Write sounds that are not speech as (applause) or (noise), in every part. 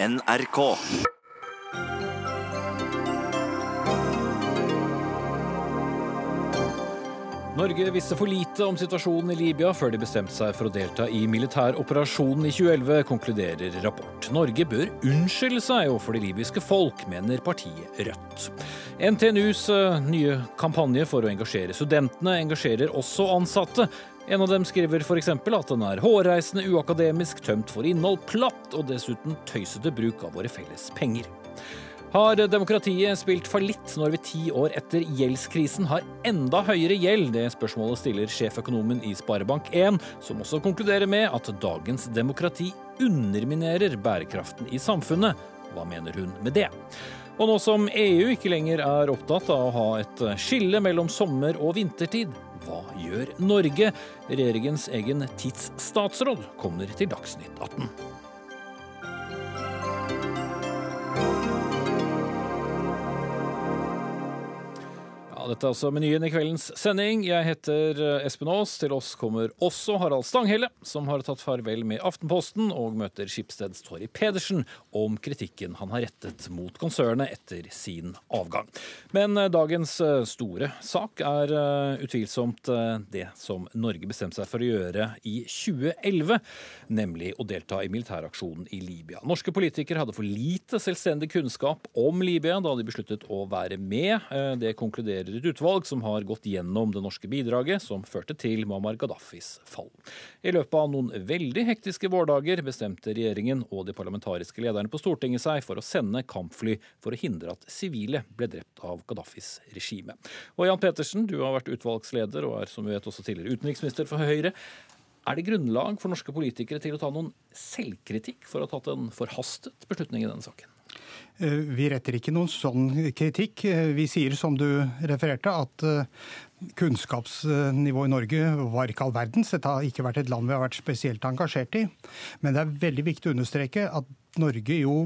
NRK. Norge visste for lite om situasjonen i Libya før de bestemte seg for å delta i militæroperasjonen i 2011, konkluderer rapport. Norge bør unnskylde seg overfor det libyske folk, mener partiet Rødt. NTNUs eh, nye kampanje for å engasjere studentene engasjerer også ansatte. En av dem skriver f.eks. at den er hårreisende, uakademisk, tømt for innhold, platt og dessuten tøysete bruk av våre felles penger. Har demokratiet spilt fallitt når vi ti år etter gjeldskrisen har enda høyere gjeld? Det spørsmålet stiller sjeføkonomen i Sparebank1, som også konkluderer med at dagens demokrati underminerer bærekraften i samfunnet. Hva mener hun med det? Og nå som EU ikke lenger er opptatt av å ha et skille mellom sommer- og vintertid, hva gjør Norge? Regjeringens egen tidsstatsråd kommer til Dagsnytt 18. dette er altså menyen i kveldens sending. Jeg heter eh, Espen Aas. Til oss kommer også Harald Stanghelle, som har tatt farvel med Aftenposten og møter Skipsteds Torry Pedersen om kritikken han har rettet mot konsernet etter sin avgang. Men eh, dagens eh, store sak er utvilsomt det som Norge bestemte seg for å gjøre i 2011, nemlig å delta i militæraksjonen i Libya. Norske politikere hadde for lite selvstendig kunnskap om Libya da de besluttet å være med. Det konkluderer et utvalg som har gått gjennom det norske bidraget som førte til Muammar Gaddafis fall. I løpet av noen veldig hektiske vårdager bestemte regjeringen og de parlamentariske lederne på Stortinget seg for å sende kampfly for å hindre at sivile ble drept av Gaddafis regime. Og Jan Petersen, du har vært utvalgsleder og er som vi vet også tidligere utenriksminister for Høyre. Er det grunnlag for norske politikere til å ta noen selvkritikk for å ha tatt en forhastet beslutning i denne saken? Eh, Vi retter ikke noen sånn kritikk. Eh, Vi sier, som du refererte, at eh, kunnskapsnivået i Norge var ikke all verdens. Dette har ikke vært et land vi har vært spesielt engasjert i. Men det er veldig viktig å understreke at Norge jo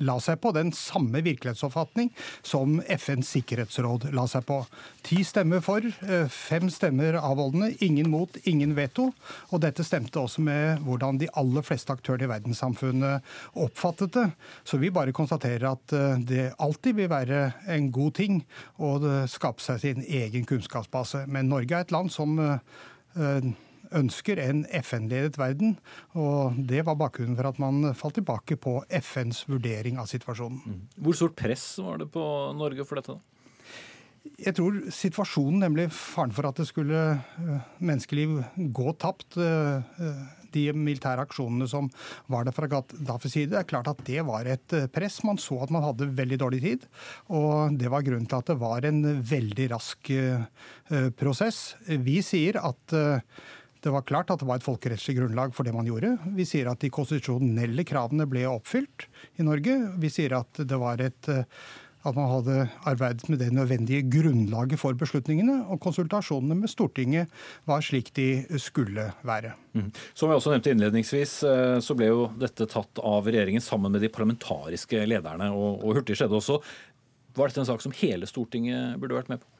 la seg på den samme virkelighetsoppfatning som FNs sikkerhetsråd la seg på. Ti stemmer for, eh, fem stemmer avholdende, ingen mot, ingen veto. Og dette stemte også med hvordan de aller fleste aktørene i verdenssamfunnet oppfattet det. Så vi bare konstaterer at eh, det alltid vil være en god ting å eh, skape seg sin egen kunnskapsbase. Men Norge er et land som ønsker en FN-ledet verden, og det var bakgrunnen for at man falt tilbake på FNs vurdering av situasjonen. Hvor stort press var det på Norge for dette? da? Jeg tror situasjonen, nemlig faren for at det skulle eh, menneskeliv gå tapt, eh, eh, de militære aksjonene som var der fra Gaddafis side, er klart at det var et press. Man så at man hadde veldig dårlig tid, og det var grunnen til at det var en veldig rask prosess. Vi sier at det var klart at det var et folkerettslig grunnlag for det man gjorde. Vi sier at de konstitusjonelle kravene ble oppfylt i Norge. Vi sier at det var et eh, at man hadde arbeidet med det nødvendige grunnlaget for beslutningene, og konsultasjonene med Stortinget var slik de skulle være. Mm. Som jeg også nevnte innledningsvis, eh, så ble jo dette tatt av regjeringen sammen med de parlamentariske lederne, og, hurtig skjedde også. Var dette en sak som hele Stortinget burde vært med på?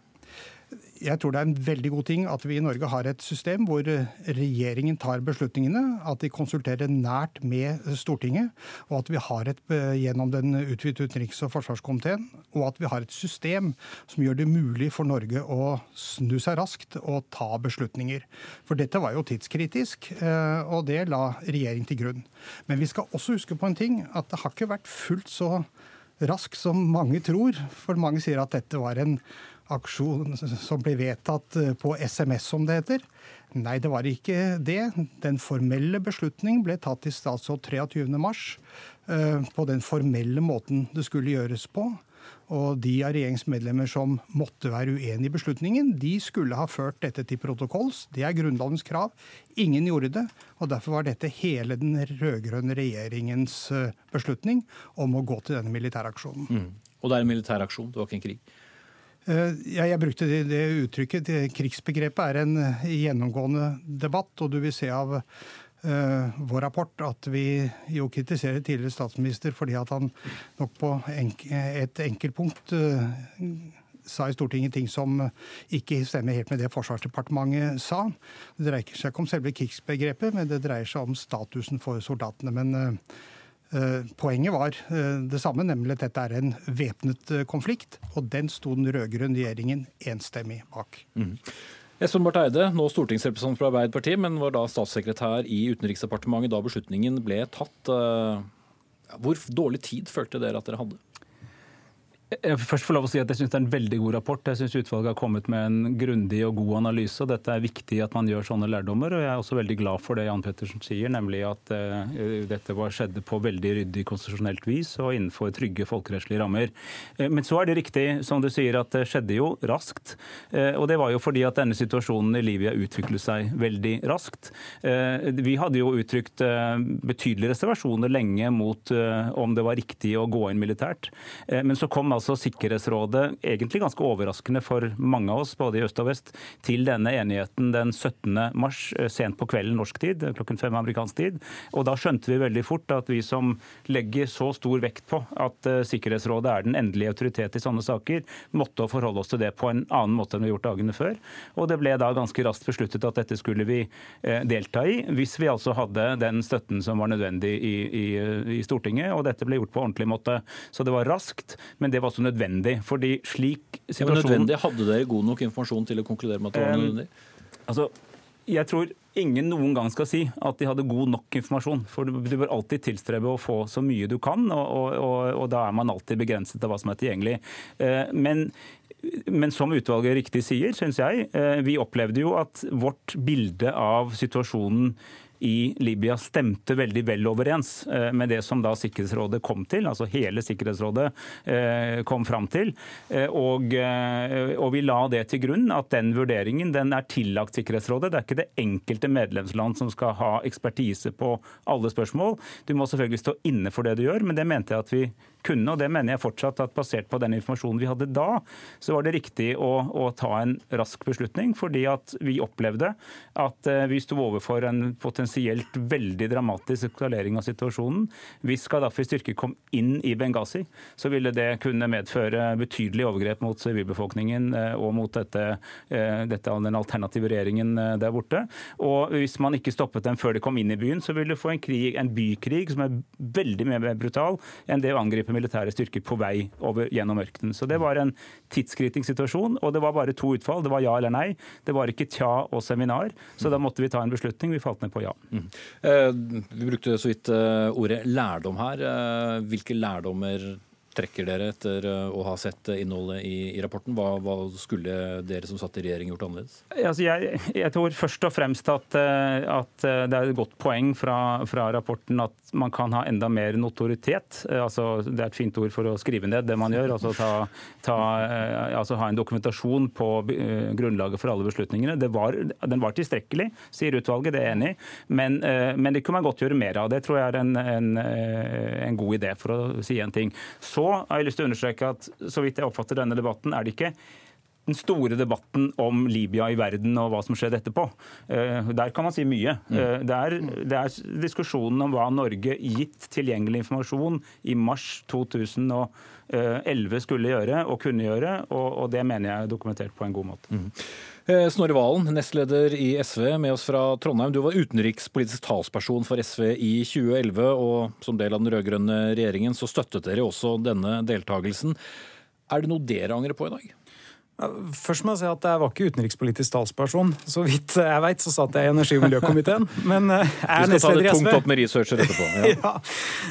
Jeg tror det er en veldig god ting at vi i Norge har et system hvor regjeringen tar beslutningene, at de konsulterer nært med Stortinget, og at vi har et eh, gjennom den utvidede utenriks- og forsvarskomiteen, og at vi har et system som gjør det mulig for Norge å snu seg raskt og ta beslutninger. For dette var jo tidskritisk, eh, og det la regjering til grunn. Men vi skal også huske på en ting, at det har ikke vært fullt så raskt som mange tror. For mange sier at dette var en aksjon som ble vedtatt eh, på SMS, som det heter. Nei, det var ikke det. Den formelle beslutning ble tatt i statsråd 23.3 på den formelle måten det skulle gjøres på. Og de av regjeringsmedlemmer som måtte være uenig i beslutningen, de skulle ha ført dette til protokolls. Det er Grunnlovens krav. Ingen gjorde det. Og derfor var dette hele den rød-grønne regjeringens eh, beslutning om å gå til denne militæraksjonen. Mm. Og det er en militær aksjon, det var ikke en krig. Eh, jeg brukte det, det uttrykket. Det, krigsbegrepet er en eh, gjennomgående debatt, og du vil se av eh, vår rapport at vi jo kritiserer tidligere statsminister fordi at han nok på et enkeltpunkt uh, sa i Stortinget ting som ikke stemmer helt med det Forsvarsdepartementet sa. Det dreier seg ikke om selve krigsbegrepet, men det dreier seg om statusen for soldatene. Men poenget var uh, det samme, nemlig at dette er en væpnet konflikt. Og den sto den rød-grønne regjeringen enstemmig bak. Mm. Espen Barth Eide, nå stortingsrepresentant fra Arbeiderpartiet, men var da statssekretær i Utenriksdepartementet da beslutningen ble tatt. Hvor dårlig tid følte dere at dere hadde? Jeg vil først få lov å si at jeg syns det er en veldig god rapport. Jeg syns utvalget har kommet med en grundig og god analyse. og Dette er viktig at man gjør sånne lærdommer. og Jeg er også veldig glad for det Jan Pettersen sier, nemlig at uh, dette var skjedde på veldig ryddig konstitusjonelt vis og innenfor trygge folkerettslige rammer. Uh, men så er det riktig som du sier, at det skjedde jo raskt. Uh, og det var jo fordi at denne situasjonen i Libya utviklet seg veldig raskt. Vi hadde jo uttrykt betydelige reservasjoner lenge mot om det var riktig å gå inn militært. Men så kom altså altså Sikkerhetsrådet, egentlig ganske overraskende for mange av oss, både i øst og vest, til denne enigheten den 17. mars, eh, sent på kvelden norsk tid, klokken fem amerikansk tid. Og da skjønte vi veldig fort at vi som legger så stor vekt på at eh, Sikkerhetsrådet er den endelige autoritet i sånne saker, måtte forholde oss til det på en annen måte enn vi har gjort dagene før. Og det ble da ganske raskt besluttet at dette skulle vi eh, delta i, hvis vi altså hadde den støtten som var nødvendig i, i, i Stortinget. Og dette ble gjort på ordentlig måte. Så det var raskt, men det var også nødvendig. fordi slik situasjonen... Ja, nødvendig, Hadde dere god nok informasjon til å konkludere med at det var nødvendig? Altså, jeg tror ingen noen gang skal si at de hadde god nok informasjon. For du, du bør alltid tilstrebe å få så mye du kan, og, og, og, og da er man alltid begrenset av hva som er tilgjengelig. Eh, men men som utvalget riktig sier, syns jeg, eh, vi opplevde jo at vårt bilde av situasjonen i Libya stemte veldig vel overens eh, med det som da Sikkerhetsrådet kom til, altså hele Sikkerhetsrådet eh, kom fram til. Eh, og, og, vi la det til grunn, at den vurderingen den er tillagt Sikkerhetsrådet. Det er ikke det enkelte medlemsland som skal ha ekspertise på alle spørsmål. Du må selvfølgelig stå inne for det du gjør, men det mente jeg at vi kunne. Og det mener jeg fortsatt at basert på den informasjonen vi hadde da, så var det riktig å, å ta en rask beslutning. Fordi at vi opplevde at eh, vi sto overfor en potensielt veldig dramatisk eskalering av situasjonen. Hvis Gaddafis styrker kom inn i Benghazi, så ville det kunne medføre betydelige overgrep mot sivilbefolkningen eh, og mot dette, eh, dette den alternative regjeringen der borte. Og hvis man ikke stoppet dem før de kom inn i byen, så ville du få en, krig, en bykrig som er veldig mer brutal enn det å angripe militære styrker på vei over gjennom ørkenen. Så det var en tidskritisk situasjon, og det var bare to utfall. Det var ja eller nei. Det var ikke tja og seminar. Så da måtte vi ta en beslutning. Vi falt ned på ja. Mm. Eh, vi brukte så vidt eh, ordet lærdom her. Eh, hvilke lærdommer trekker dere etter eh, å ha sett innholdet i, i rapporten? Hva, hva, skulle dere som satt i regjering gjort annerledes? Altså jeg, jeg, tror først og fremst at, eh, at, eh, det er et godt poeng fra, fra, rapporten at man kan ha enda mer notoritet. Altså, det er et fint ord for å skrive ned det man gjør. altså, ta, ta, altså Ha en dokumentasjon på grunnlaget for alle beslutningene. Var, den var tilstrekkelig, sier utvalget, det er enig. Men, men, det kunne man godt gjøre mer av. Det tror jeg er en, en, en god idé, for å si en ting. Så så har jeg lyst til å understreke at så vidt jeg oppfatter denne debatten, er det ikke den store debatten om Libya i verden og hva som skjedde etterpå. Eh, der kan man si mye. Mm. Eh, det er, det er diskusjonen om hva Norge, gitt tilgjengelig informasjon i mars 2011, skulle gjøre og kunne gjøre, og, det mener jeg er dokumentert på en god måte. Mm. Eh, Snorre Valen, nestleder i SV, med oss fra Trondheim. Du var utenrikspolitisk talsperson for SV i 2011, og som del av den rød-grønne regjeringen så støttet dere også denne deltakelsen. Er det noe dere angrer på i dag? Først må jeg si at Jeg var ikke utenrikspolitisk talsperson. Så vidt jeg vet, så satt jeg i energi- og miljøkomiteen. Men eh, jeg er nestleder i SV. Du skal ta det tungt opp med researcher etterpå. Ja. (laughs) ja.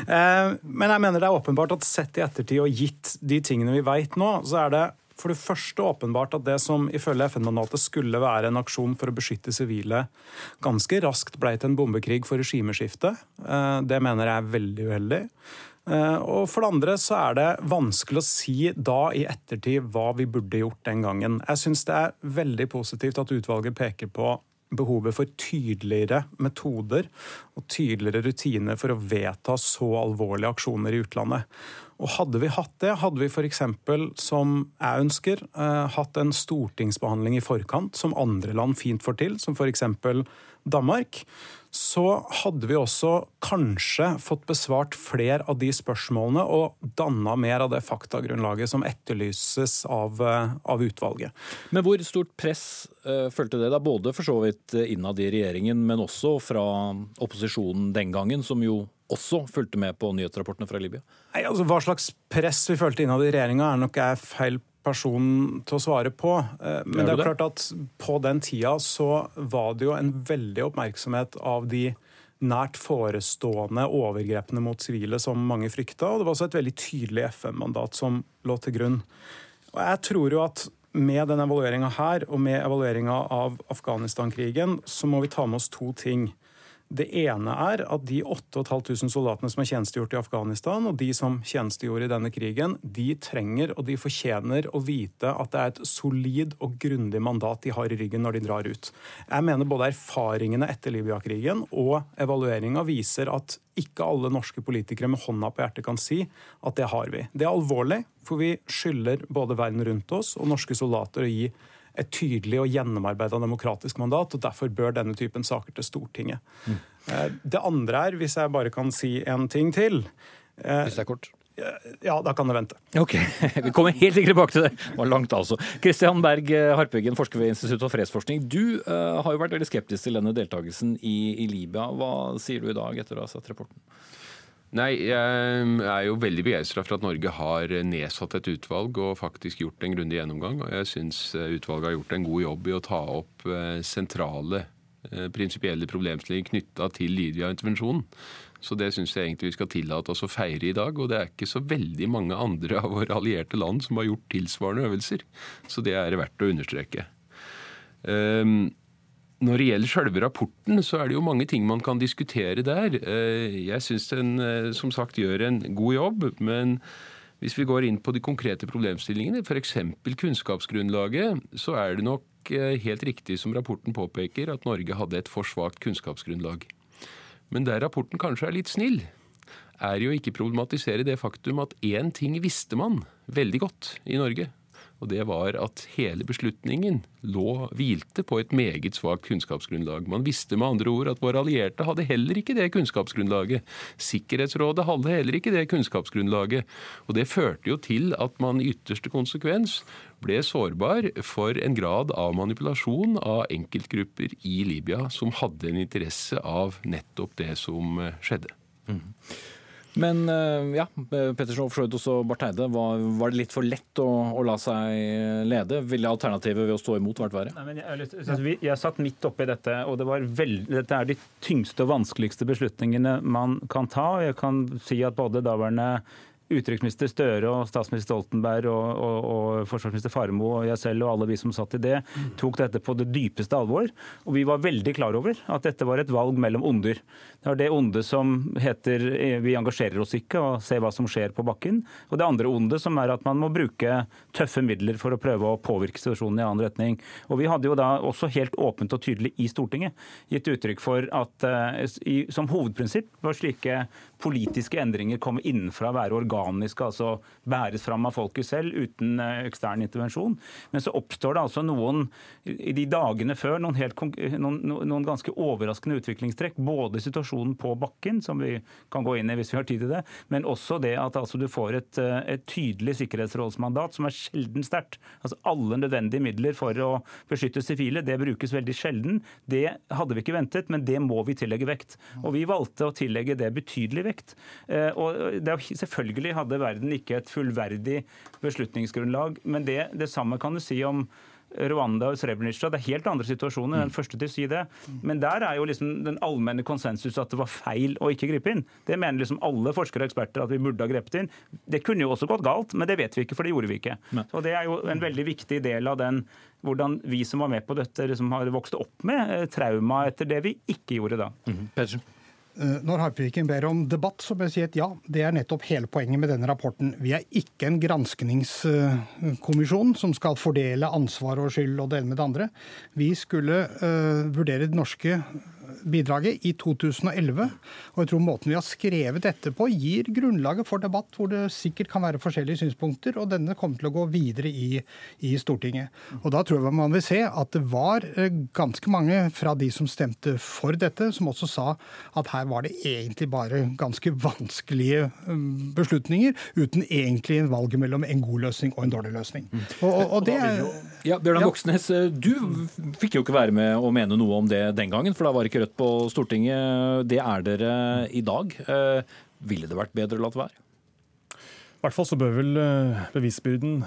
Eh, men jeg mener det er åpenbart at sett i ettertid og gitt de tingene vi vet nå, så er det for det første åpenbart at det som ifølge FN-mandatet skulle være en aksjon for å beskytte sivile, ganske raskt ble til en bombekrig for regimeskifte. Eh, det mener jeg er veldig uheldig. Eh, og for det andre så er det vanskelig å si da i ettertid hva vi burde gjort den gangen. Jeg syns det er veldig positivt at utvalget peker på behovet for tydeligere metoder og tydeligere rutiner for å vedta så alvorlige aksjoner i utlandet. Og Hadde vi hatt det, hadde vi f.eks., som jeg ønsker, eh, hatt en stortingsbehandling i forkant, som andre land fint får til, som f.eks. Danmark, så hadde vi også kanskje fått besvart flere av de spørsmålene og danna mer av det faktagrunnlaget som etterlyses av, eh, av utvalget. Men hvor stort press uh, følte det da, både for så vidt innad i regjeringen, men også fra opposisjonen den gangen, som jo også fulgte med på nyhetsrapportene fra Libya? Nei, altså Hva slags press vi følte innad i regjeringa, er nok jeg feil person til å svare på. Eh, men det er klart at på den tida så var det jo en veldig oppmerksomhet av de nært forestående overgrepene mot sivile som mange frykta, og det var også et veldig tydelig FN-mandat som lå til grunn. Og jeg tror jo at med denne evalueringa her, og med evalueringa av Afghanistan-krigen, så må vi ta med oss to ting. Det ene er at de 8500 soldatene som har tjenestegjort i Afghanistan, og de som tjenestegjorde i denne krigen, de trenger og de fortjener å vite at det er et solid og grundig mandat de har i ryggen når de drar ut. Jeg mener både erfaringene etter Libya-krigen og evalueringa viser at ikke alle norske politikere med hånda på hjertet kan si at det har vi. Det er alvorlig, for vi skylder både verden rundt oss og norske soldater å gi et tydelig og gjennomarbeida demokratisk mandat. og Derfor bør denne typen saker til Stortinget. Mm. Det andre er, hvis jeg bare kan si en ting til eh, Hvis det er kort? Ja, da kan det vente. Ok, (laughs) Vi kommer helt sikkert tilbake til det. Det var langt, altså. Kristian Berg Harpeggen, forsker ved Institutt for fredsforskning. Du uh, har jo vært veldig skeptisk til denne deltakelsen i, i Libya. Hva sier du i dag etter å ha sett rapporten? Nei, jeg er jo veldig begeistra for at Norge har nedsatt et utvalg og faktisk gjort en grundig gjennomgang. Og jeg syns eh, utvalget har gjort en god jobb i å ta opp eh, sentrale eh, prinsipielle problemstillinger knytta til Libya-intervensjonen. Så det syns jeg egentlig vi skal tillate oss å feire i dag. Og det er ikke så veldig mange andre av våre allierte land som har gjort tilsvarende øvelser. Så det er verdt å understreke. Um, når det gjelder selve rapporten, så er det jo mange ting man kan diskutere der. Eh, jeg syns den eh, som sagt gjør en god jobb, men hvis vi går inn på de konkrete problemstillingene, f.eks. kunnskapsgrunnlaget, så er det nok eh, helt riktig som rapporten påpeker, at Norge hadde et for svakt kunnskapsgrunnlag. Men der rapporten kanskje er litt snill, er jo ikke problematisere det faktum at én ting visste man veldig godt i Norge. Og det var at hele beslutningen lå, hvilte på et meget svakt kunnskapsgrunnlag. Man visste med andre ord at våre allierte hadde heller ikke det kunnskapsgrunnlaget. Sikkerhetsrådet hadde heller ikke det kunnskapsgrunnlaget. Og det førte jo til at man i ytterste konsekvens ble sårbar for en grad av manipulasjon av enkeltgrupper i Libya som hadde en interesse av nettopp det som skjedde. Mm. Men eh, ja, Pettersen og Freud også Barth Eide, var, var, det litt for lett å, å, la seg lede? Ville alternativet ved å stå imot vært verre? Jeg, jeg, satt midt oppi dette, og det veld, dette er de tyngste og vanskeligste beslutningene man kan ta. Jeg kan si at både daværende utenriksminister Støre og statsminister Stoltenberg og, og, og forsvarsminister Farmo og jeg selv og alle vi som satt i det, tok dette på det dypeste alvor. Og vi var veldig klar over at dette var et valg mellom onder. Det var det onde som heter eh, vi engasjerer oss ikke og ser hva som skjer på bakken. Og det andre onde som er at man må bruke tøffe midler for å prøve å påvirke situasjonen i annen retning. Og vi hadde jo da også helt åpent og tydelig i Stortinget gitt uttrykk for at i, som hovedprinsipp var slike politiske endringer komme innenfra å være organiske, altså bæres fram av folket selv uten eh, ekstern intervensjon. Men så oppstår det altså noen i de dagene før noen, helt, noen, noen ganske overraskende utviklingstrekk. Både situasjonen på bakken, som vi kan gå inn i hvis vi har tid til det, men også det at altså du får et, eh, et tydelig sikkerhetsrådsmandat som er sjelden sterkt. Altså alle nødvendige midler for å beskytte sivile, det brukes veldig sjelden. Det hadde vi ikke ventet, men det må vi tillegge vekt. Og vi valgte å tillegge det betydelig vekt. Eh, og det, selvfølgelig hadde verden ikke et fullverdig beslutningsgrunnlag, men det, det samme kan du si om Rwanda og Srebrenica. Det er helt andre situasjoner. den første til å si det. Men der er jo liksom den allmenne konsensus at det var feil å ikke gripe inn. Det mener liksom alle forskere og eksperter at vi burde ha grepet inn. Det kunne jo også gått galt, men det vet vi ikke, for det gjorde vi ikke. Og Det er jo en veldig viktig del av den hvordan vi som var med på dette, liksom har vokst opp med eh, trauma etter det vi ikke gjorde da. Mm -hmm. Eh, når Harpviken ber om debatt, så må jeg si at ja, det er nettopp hele poenget med denne rapporten. Vi er ikke en granskningskommisjon som skal fordele ansvar og skyld og det ene med det andre. Vi skulle uh, vurdere det norske bidraget i 2011. Og jeg tror måten vi har skrevet dette på, gir grunnlaget for debatt hvor det sikkert kan være forskjellige synspunkter, og denne kommer til å gå videre i, i Stortinget. Og da tror jeg man vil se at det var eh, ganske mange fra de som stemte for dette, som også sa at her var det egentlig bare ganske vanskelige um, beslutninger, uten egentlig valget mellom en god løsning og en dårlig løsning. Og, og, og det er ja, Bjørnar Moxnes, eh, du fikk jo ikke være med å mene noe om det den gangen, for da var ikke Rødt på Stortinget. Det er dere i dag. Eh, ville det vært bedre å la det være? I hvert fall så bør vel eh, bevisbyrden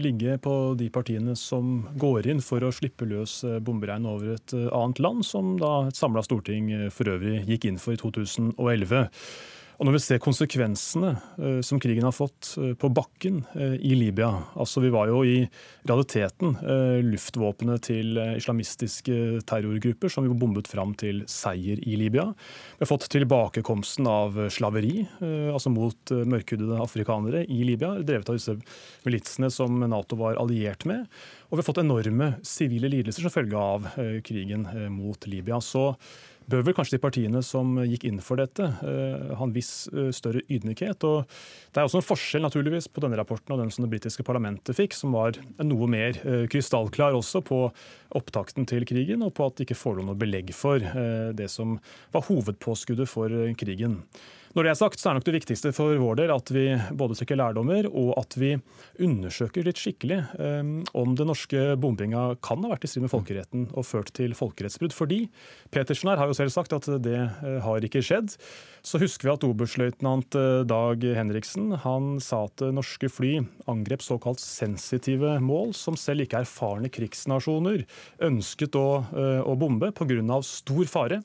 ligge på de partiene som går inn for å slippe løs bomberegn over et annet land, som da et samla storting for øvrig gikk inn for i 2011. Og når vi ser konsekvensene uh, som krigen har fått uh, på bakken uh, i Libya altså Vi var jo i realiteten luftvåpenet til islamistiske terrorgrupper som vi bombet fram til seier i Libya. Vi har fått tilbakekomsten av slaveri, altså mot mørkhudede afrikanere i Libya, drevet av disse militsene som Nato var alliert med. Og vi har fått enorme sivile lidelser som følge av krigen mot Libya. Så bør vel kanskje de partiene som gikk inn for dette, eh, ha en viss eh, større ydmykhet. Og det er også en forskjell naturligvis på denne rapporten og den som det britiske parlamentet fikk, som var noe mer eh, krystallklar også på opptakten til krigen, og på at det ikke forelå noe belegg for det som var hovedpåskuddet for krigen. Når det er sagt, så er nok det viktigste for vår del at vi både trekker lærdommer og at vi undersøker litt skikkelig um, om den norske bombinga kan ha vært i strid med folkeretten og ført til folkerettsbrudd. Fordi Petersen her har jo selv sagt at det uh, har ikke skjedd. Så husker vi at oberstløytnant uh, Dag Henriksen han sa at norske fly angrep såkalt sensitive mål, som selv ikke erfarne krigsnasjoner ønsket å, å bombe pga. stor fare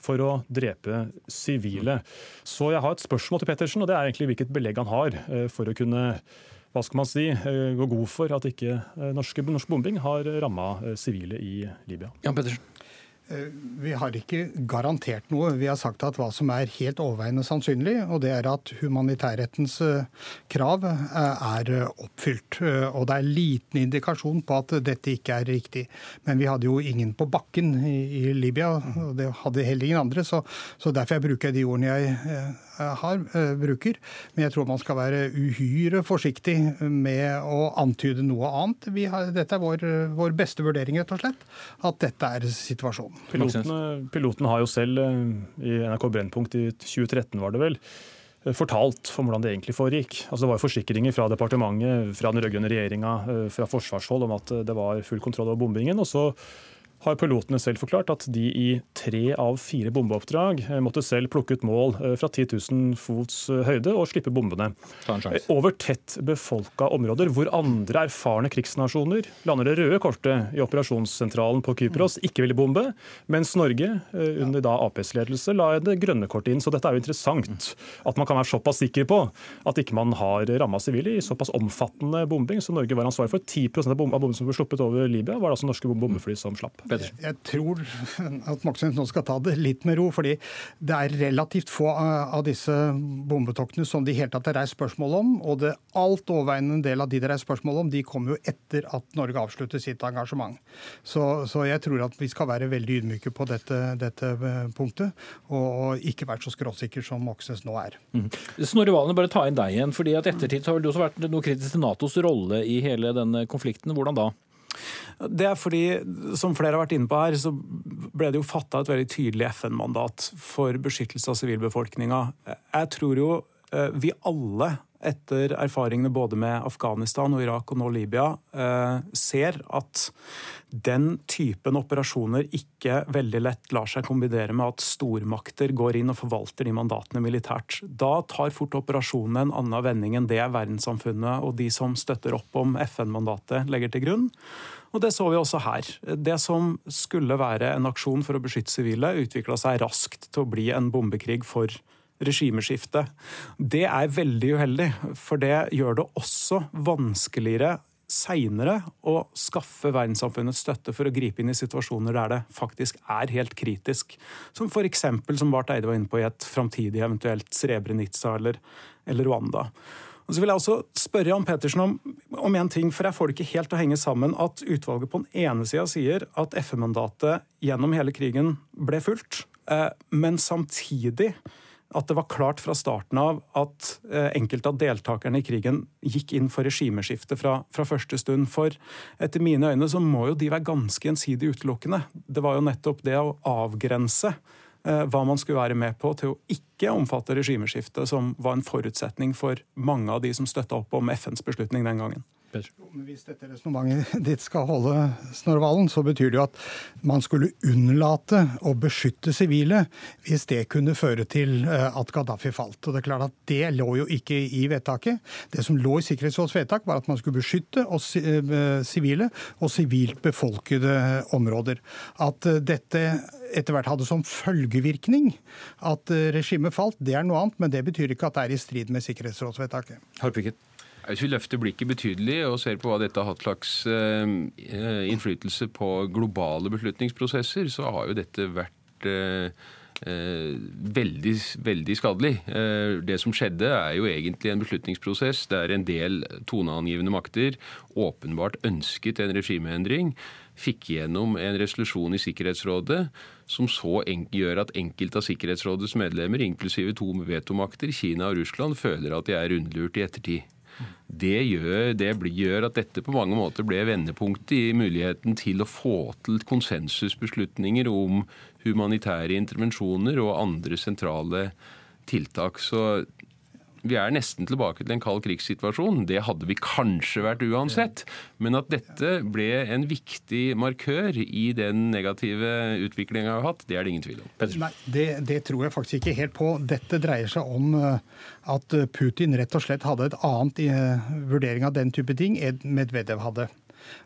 for å drepe sivile. Så jeg har et spørsmål til Pettersen, og det er egentlig hvilket belegg han har eh, for å kunne hva skal man si, eh, gå god for at ikke norske, norsk, norsk bombing har ramma sivile i Libya. Jan Pettersen. Eh, vi har ikke garantert noe. Vi har sagt at hva som er helt overveiende sannsynlig, og det er at humanitærrettens eh, krav eh, er oppfylt. Og det er liten indikasjon på at dette ikke er riktig. Men vi hadde jo ingen på bakken i, Libya, og det hadde heller ingen andre. Så, så derfor jeg bruker de ordene jeg har, bruker. Men jeg tror man skal være uhyre forsiktig med å antyde noe annet. Har, dette er vår, vår beste vurdering, rett og slett. At dette er situasjonen. Pilotene, piloten har jo selv eh, i NRK Brennpunkt i 2013 var det vel, eh, fortalt om hvordan det egentlig foregikk. Altså Det var forsikringer fra departementet, fra den rød-grønne regjeringa, eh, fra forsvarshold om at det var full kontroll over bombingen. og så har pilotene selv forklart at de i tre av fire bombeoppdrag eh, måtte selv plukke ut mål eh, fra 10 000 fots eh, høyde og slippe bombene. Over tett befolka områder hvor andre erfarne krigsnasjoner lander det røde kortet i operasjonssentralen på Kypros, ikke ville bombe, mens Norge under da Aps ledelse la det grønne kortet inn. Så dette er jo interessant. At man kan være såpass sikker på at ikke man har ramma sivile i såpass omfattende bombing som Norge var ansvarlig for. 10% av bombene som ble sluppet over Libya, var det altså norske bombefly som slapp. Pedersen? Jeg tror at Moxnes nå skal ta det litt med ro. fordi det er relativt få eh, av disse bombetoktene som de helt tatt er reist spørsmål om. Og det alt overveiende del av de det er reist spørsmål om, de kommer jo etter at Norge avslutter sitt engasjement. Så, så jeg tror at vi skal være veldig ydmyke på dette, dette eh, punktet, og, og, ikke være så skråsikker som Moxnes nå er. Mm. Snorre Valen, bare ta inn deg igjen. fordi at ettertid har vel det også vært noe kritisk til Natos rolle i hele denne konflikten. Hvordan da? Det er fordi, som flere har vært inne på her, så ble det jo fatta et veldig tydelig FN-mandat for beskyttelse av sivilbefolkninga. Jeg tror jo eh, vi alle etter erfaringene både med Afghanistan og Irak og nå Libya, eh, ser at den typen operasjoner ikke veldig lett lar seg kombinere med at stormakter går inn og forvalter de mandatene militært. Da tar fort operasjonene en annen vending enn det verdenssamfunnet og de som støtter opp om FN-mandatet, legger til grunn. Og Det så vi også her. Det som skulle være en aksjon for å beskytte sivile, utvikla seg raskt til å bli en bombekrig for regimeskifte. Det er veldig uheldig, for det gjør det også vanskeligere seinere å skaffe verdenssamfunnets støtte for å gripe inn i situasjoner der det faktisk er helt kritisk. Som f.eks. som Barth Eide var inne på i et framtidig eventuelt Srebrenica eller, eller Rwanda. Og så vil jeg også spørre Jan Petersen om, om en ting, for jeg får det ikke helt til å henge sammen at utvalget på den ene sida sier at FN-mandatet gjennom hele krigen ble fulgt, eh, men samtidig at det var klart fra starten av at eh, enkelte av deltakerne i krigen gikk inn for regimeskifte fra, fra, første stund. For etter mine øyne så må jo de være ganske gjensidig utelukkende. Det var jo nettopp det å avgrense eh, hva man skulle være med på, til å ikke omfatte regimeskiftet, som var en forutsetning for mange av de som støtta opp om FNs beslutning den gangen. Hvis dette resonnementet ditt skal holde, Snorvalen, så betyr det jo at man skulle unnlate å beskytte sivile hvis det kunne føre til eh, at Gaddafi falt. Og Det er klart at det lå jo ikke i vedtaket. Det som lå i Sikkerhetsrådets vedtak, var at man skulle beskytte oss sivile og sivilt befolkede områder. At eh, dette etter hvert hadde som følgevirkning at regimet falt, det er noe annet, men det betyr ikke at det er i strid med sikkerhetsrådsvedtaket. Harpikken. Hvis vi løfter blikket betydelig og ser på hva dette har hatt slags eh, innflytelse på globale beslutningsprosesser, så har jo dette vært eh, eh, veldig, veldig skadelig. Det som skjedde, er jo egentlig en beslutningsprosess der en del toneangivende makter åpenbart ønsket en regimeendring, fikk gjennom en resolusjon i Sikkerhetsrådet som så gjør at enkelte av Sikkerhetsrådets medlemmer, inklusive to vetomakter, Kina og Russland, føler at de er rundlurt i ettertid. Det gjør, det gjør, at dette på mange måter ble vendepunktet i muligheten til å få til konsensusbeslutninger om humanitære intervensjoner og andre sentrale tiltak. Så vi er nesten tilbake til en kald krigssituasjon. Det hadde vi kanskje vært uansett. Men at dette ble en viktig markør i den negative utviklinga vi har hatt, det er det ingen tvil om. Nei, det, det, tror jeg faktisk ikke helt på. Dette dreier seg om eh, at Putin rett og slett hadde et annet eh, vurdering av den type ting enn Medvedev hadde.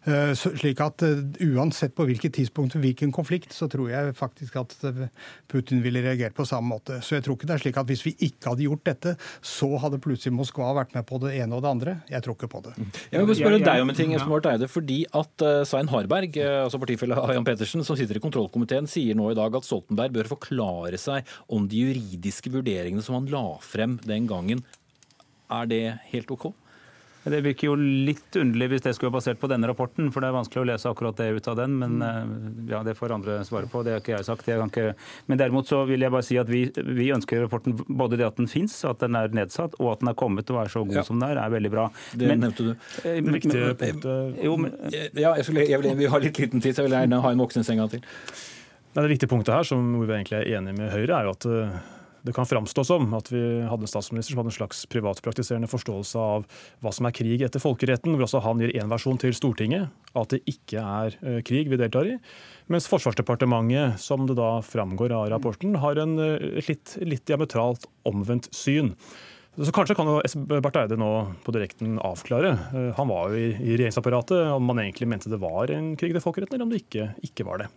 Eh, slik at eh, uansett på hvilket tidspunkt hvilken konflikt, så tror jeg faktisk at eh, Putin ville reagert på samme måte. Så jeg tror ikke det er slik at hvis vi ikke hadde gjort dette, så hadde plutselig Moskva vært med på det ene og det andre. Jeg tror ikke på det. Jeg vil spørre deg om en ting, Espen Barth Eide. Fordi at Svein Harberg, altså partifelle av Jan Petersen, som sitter i kontrollkomiteen, sier nå i dag at Stoltenberg bør forklare seg om de juridiske vurderingene som han la frem den gangen. Er det helt OK? Det virker jo litt underlig hvis det skulle være basert på denne rapporten, for det er vanskelig å lese akkurat det ut av den. Men eh, ja, det får andre svare på. Det har ikke jeg sagt. Jeg ikke... Men derimot så vil jeg bare si at vi, vi ønsker rapporten både det at den fins, at den er nedsatt, og at den er kommet og er så god ja. som den er, er veldig bra. Det men, nevnte du. Eh, viktige punktet jo, men, Ja, jeg, skulle, jeg vil, vi har litt liten tid, så jeg vil gjerne ha en Moxnes en gang til. Det viktige punktet her, som vi egentlig er enige med Høyre, er jo at eh, det kan framstå som at vi hadde en statsminister som hadde en slags privatpraktiserende forståelse av hva som er krig etter folkeretten, hvor altså han gir én versjon til Stortinget, at det ikke er eh, krig vi deltar i. Mens Forsvarsdepartementet, som det da framgår av rapporten, har en eh, litt, litt diametralt omvendt syn. Så Kanskje kan jo Barth Eide nå på direkten avklare. Eh, han var jo i, regjeringsapparatet om man egentlig mente det var en krig til folkeretten, eller om det ikke, ikke var det.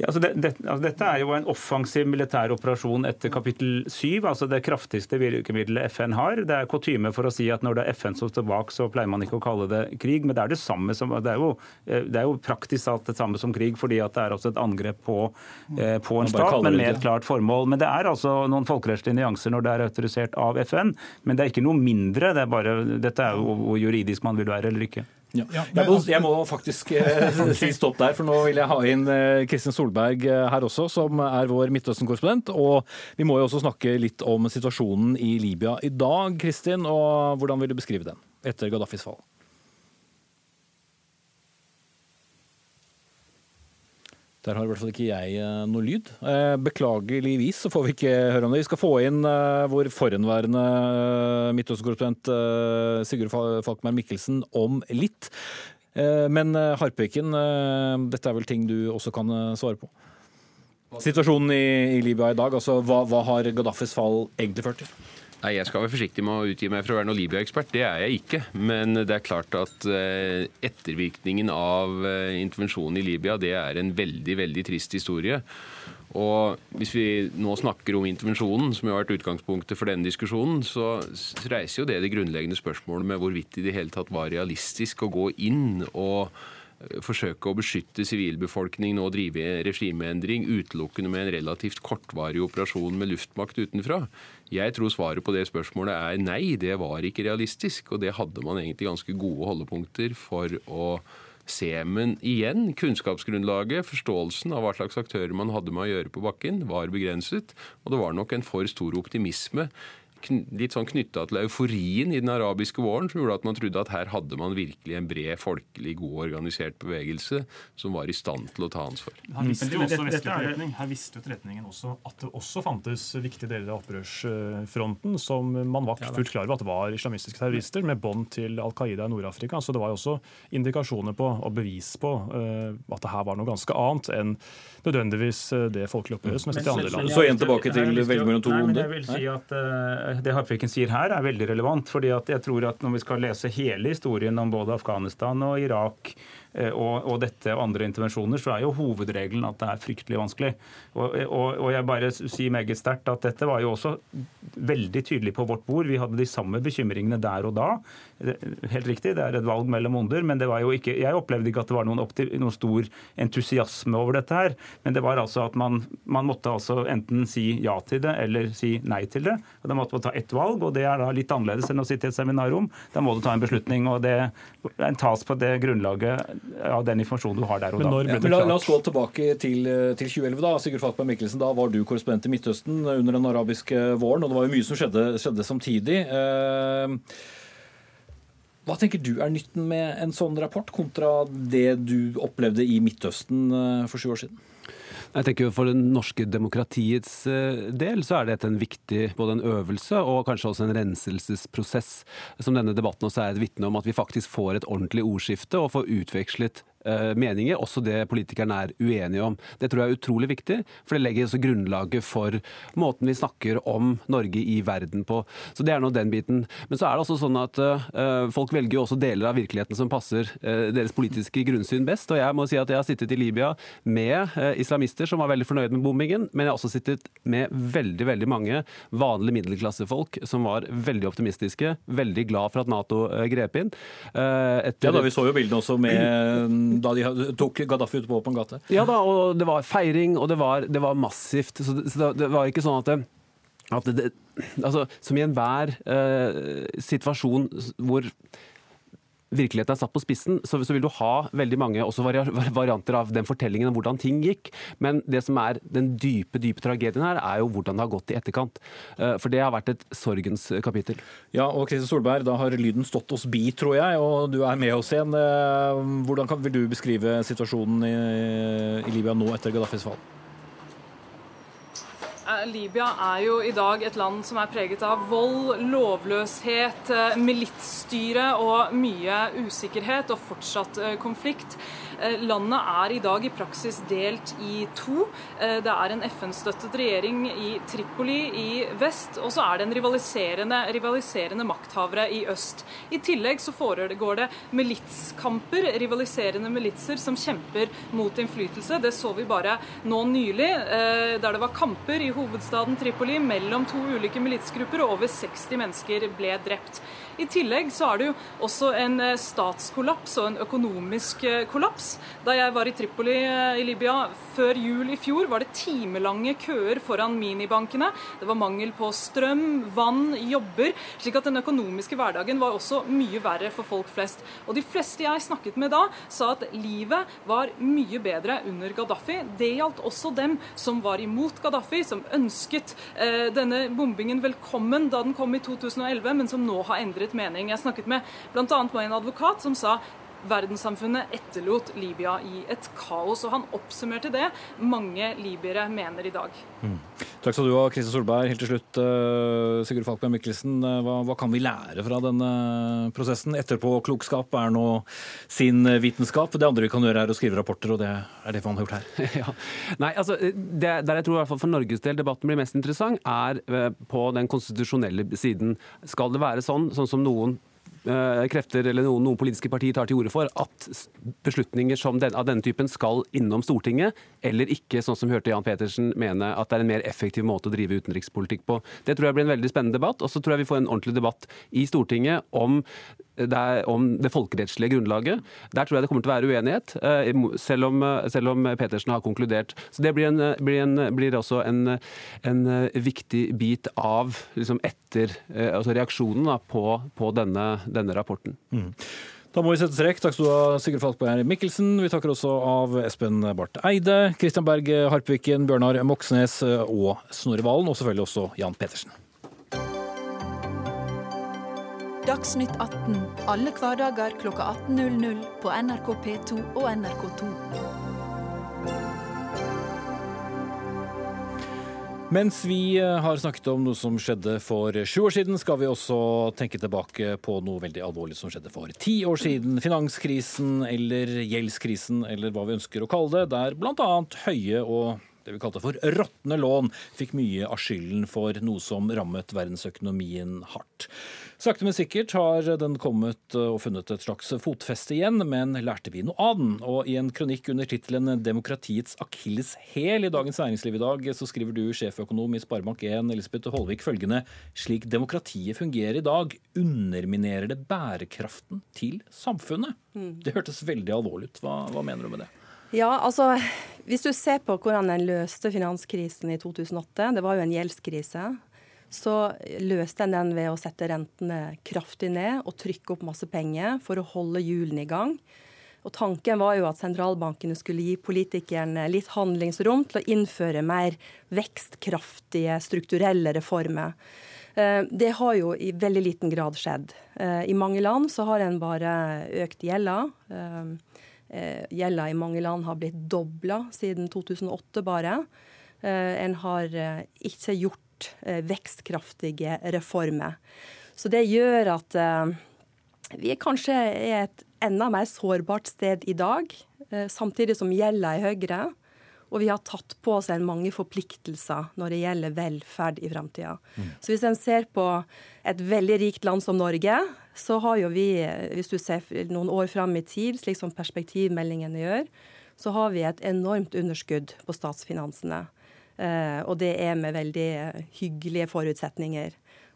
Ja, altså det, det, altså dette er jo en offensiv militær operasjon etter kapittel 7, altså det kraftigste virkemidlet FN har. Det er kutyme for å si at når det er FN som står bak, så pleier man ikke å kalle det krig. Men det er det samme som, det er jo, eh, det er jo praktisk alt det samme som krig, fordi at det er også et angrep på, eh, på en stat, men med et klart formål. Men det er altså noen folkerettslige nyanser når det er autorisert av FN. Men det er ikke noe mindre. Det er bare, dette er jo hvor juridisk man vil være eller ikke. Ja. Jeg, må, jeg, må, faktisk eh, (laughs) si stopp der, for nå vil jeg ha inn eh, Kristin Solberg eh, her også, som er vår Midtøsten-korrespondent. Og vi må jo også snakke litt om situasjonen i Libya i dag, Kristin. Og hvordan vil du beskrive den etter Gaddafis fall? Der har i hvert fall ikke jeg eh, noe lyd. Eh, beklageligvis så får vi ikke høre om det. Vi skal få inn eh, vår forhenværende Midtøsten-korrespondent Sigurd Falkmær Mikkelsen om litt. Men Harpeken, dette er vel ting du også kan svare på? Situasjonen i, Libya i dag, altså hva, hva har Gaddafis fall egentlig ført til? Nei, Jeg skal være forsiktig med å utgi meg for å være noen Libya-ekspert. Det er jeg ikke. Men det er klart at eh, ettervirkningen av eh, intervensjonen i Libya det er en veldig veldig trist historie. Og Hvis vi nå snakker om intervensjonen, som jo har vært utgangspunktet for denne diskusjonen, så reiser jo det det grunnleggende spørsmålet med hvorvidt det i det hele tatt var realistisk å gå inn og forsøke å beskytte sivilbefolkningen og drive regimeendring utelukkende med en relativt kortvarig operasjon med luftmakt utenfra? Jeg tror svaret på det spørsmålet er nei, det var ikke realistisk. Og det hadde man egentlig ganske gode holdepunkter for å se. Men igjen, kunnskapsgrunnlaget, forståelsen av hva slags aktører man hadde med å gjøre på bakken, var begrenset. Og det var nok en for stor optimisme litt sånn knytta til euforien i den arabiske våren, som gjorde at man trodde at her hadde man virkelig en bred, folkelig, god organisert bevegelse som var i stand til å ta ansvar. Her visste jo også visste etterretningen også at det også fantes viktige deler av opprørsfronten som man var fullt klar over at var islamistiske terrorister med bånd til Al Qaida i Nord-Afrika. Så det var jo også indikasjoner på og bevis på uh, at det her var noe ganske annet enn nødvendigvis eh, det folkelige opprøret som er sett i andre land. Så igjen tilbake til velge mellom to onde. Jeg vil si at uh, det Harpviken sier her, er veldig relevant. fordi jeg tror at Når vi skal lese hele historien om både Afghanistan og Irak Eh, og, og, dette og andre intervensjoner, så er jo hovedregelen at det er fryktelig vanskelig. Og, og, og jeg bare sier meget sterkt at dette var jo også veldig tydelig på vårt bord. Vi hadde de samme bekymringene der og da. Helt riktig, det er et valg mellom onder, men det var jo ikke, jeg opplevde ikke at det var noen, noen stor entusiasme over dette her. Men det var altså at man, man, måtte altså enten si ja til det eller si nei til det. Og Da måtte man ta ett valg, og det er da litt annerledes enn å sitte i et seminarrom. Da må du ta en beslutning, og det en tas på det grunnlaget av den informasjonen du har der og da. Ja, men la, la, oss gå tilbake til, til 2011. da. Sigurd Falkberg Mikkelsen, da var du korrespondent i Midtøsten under den arabiske våren, og det var jo mye som skjedde, skjedde samtidig. Eh, hva tenker du er nytten med en sånn rapport, kontra det du opplevde i Midtøsten eh, for sju år siden? Jeg tenker For det norske demokratiets eh, del så er dette en viktig både en øvelse og kanskje også en renselsesprosess, som denne debatten også er et vitne om. At vi faktisk får et ordentlig ordskifte og får utvekslet meninger, også det politikerne er uenige om. Det tror jeg er utrolig viktig, for det legger også grunnlaget for måten vi snakker om Norge i verden på. Så Det er nå den biten. Men så er det også sånn at uh, folk velger jo også deler av virkeligheten som passer uh, deres politiske grunnsyn best. Og jeg må si at jeg har sittet i Libya med islamister som var veldig fornøyd med bombingen, men jeg har også sittet med veldig veldig mange vanlige middelklassefolk som var veldig optimistiske, veldig glad for at Nato grep inn. Etter... Ja, da Vi så jo bildene også med da de tok Gaddafi ut på åpen gate. Ja da, og det var feiring, og det var, det var massivt. Så det, så det, var ikke sånn at det, at det, altså, Som i enhver uh, situasjon hvor virkeligheten er satt på spissen, så, så vil du ha veldig mange varianter av den fortellingen om hvordan ting gikk. Men det som er den dype dype tragedien her, er jo hvordan det har gått i etterkant. Eh, for det har vært et sorgens kapittel. Ja, og Kristin Solberg, da har lyden stått oss bi, tror jeg, og du er med oss igjen. Eh, hvordan kan, vil du beskrive situasjonen i, i Libya nå etter Gaddafis fall? Eh, Libya er jo i dag et land som er preget av vold, lovløshet, eh, militsstyre og mye usikkerhet og fortsatt eh, konflikt. Eh, landet er i dag i praksis delt i to. Eh, det er en FN-støttet regjering i Tripoli i vest, og så er det en rivaliserende, rivaliserende makthavere i øst. I tillegg så foregår det militskamper, rivaliserende militser som kjemper mot innflytelse. Det så vi bare nå nylig, eh, der det var kamper i hovedstaden Tripoli mellom to ulike militsgrupper, og over 60 mennesker ble drept. I tillegg så er det jo også en eh, statskollaps og en økonomisk eh, kollaps. Da jeg var i Tripoli eh, i Libya før jul i fjor, var det timelange køer foran minibankene. Det var mangel på strøm, vann, jobber. Slik at den økonomiske hverdagen var også mye verre for folk flest. Og de fleste jeg snakket med da, sa at livet var mye bedre under Gaddafi. Det gjaldt også dem som var imot Gaddafi, som ønsket eh, denne bombingen velkommen da den kom i 2011, men som nå har endret mening. Jeg snakket med bl.a. med en advokat som sa verdenssamfunnet etterlot Libya i et kaos. Og han oppsummerte det mange libyere mener i dag. Mm. Takk skal du ha, Kristin Solberg. Helt til slutt, uh, Sigurd Falkberg Mikkelsen. Uh, hva, hva, kan vi lære fra denne prosessen? Etterpåklokskap er nå sin vitenskap. Det andre vi kan gjøre, er å skrive rapporter, og det er det man har gjort her. (laughs) ja. Nei, altså, det, Der jeg tror i hvert fall for Norges del debatten blir mest interessant, er uh, på den konstitusjonelle siden. Skal det være sånn, sånn som noen Eh, krefter eller noen, noen, politiske partier tar til orde for at beslutninger den, av denne typen skal innom Stortinget, eller ikke, sånn som hørte Jan Petersen mene at det er en mer effektiv måte å drive utenrikspolitikk på. Det tror jeg blir en veldig spennende debatt. Og så tror jeg vi får en ordentlig debatt i Stortinget om det er om det folkerettslige grunnlaget. Der tror jeg det kommer til å være uenighet, selv om, selv om Petersen har konkludert. Så Det blir, en, blir, en, blir også en, en, viktig bit av liksom etter, altså reaksjonen da, på, på denne, denne, rapporten. Mm. Da må vi sette strek. Takk skal du ha, Sigurd Falkberg Mikkelsen. Vi takker også av Espen Barth Eide, Kristian Berg Harpviken, Bjørnar Moxnes og Snorre Valen, og selvfølgelig også Jan Petersen. Dagsnytt 18 alle hverdager kl 18.00 på NRK P2 og NRK2. Mens vi eh, har snakket om noe som skjedde for sju år siden, skal vi også tenke tilbake på noe veldig alvorlig som skjedde for ti år siden. Finanskrisen eller gjeldskrisen, eller hva vi ønsker å kalle det, der bl.a. Høie og det vi kalte for råtne lån, fikk mye av skylden for noe som rammet verdensøkonomien hardt. Sakte, men sikkert har den kommet og funnet et slags fotfeste igjen, men lærte vi noe av den? Og i en kronikk under tittelen 'Demokratiets akilleshæl' i Dagens Næringsliv i dag, så skriver du sjeføkonom i Sparebank1 Elisabeth Holvik følgende Slik demokratiet fungerer i dag, underminerer det bærekraften til samfunnet. Mm. Det hørtes veldig alvorlig ut. Hva, hva mener du med det? Ja, altså Hvis du ser på hvordan en løste finanskrisen i 2008, det var jo en gjeldskrise, så løste en den ved å sette rentene kraftig ned og trykke opp masse penger for å holde hjulene i gang. Og Tanken var jo at sentralbankene skulle gi politikerne litt handlingsrom til å innføre mer vekstkraftige strukturelle reformer. Eh, det har jo i veldig liten grad skjedd. Eh, I mange land så har en bare økt gjelda. Eh, gjelda i mange land har blitt dobla siden 2008 bare. Eh, en har eh, ikke gjort vekstkraftige reformer. Så det gjør at vi kanskje er et enda mer sårbart sted i dag, samtidig som gjelda er høyere. Og vi har tatt på oss en mange forpliktelser når det gjelder velferd i framtida. Mm. Så hvis en ser på et veldig rikt land som Norge, så har jo vi, hvis du ser noen år fram i tid, slik som perspektivmeldingene gjør, så har vi et enormt underskudd på statsfinansene. Eh, og det er med veldig hyggelige forutsetninger.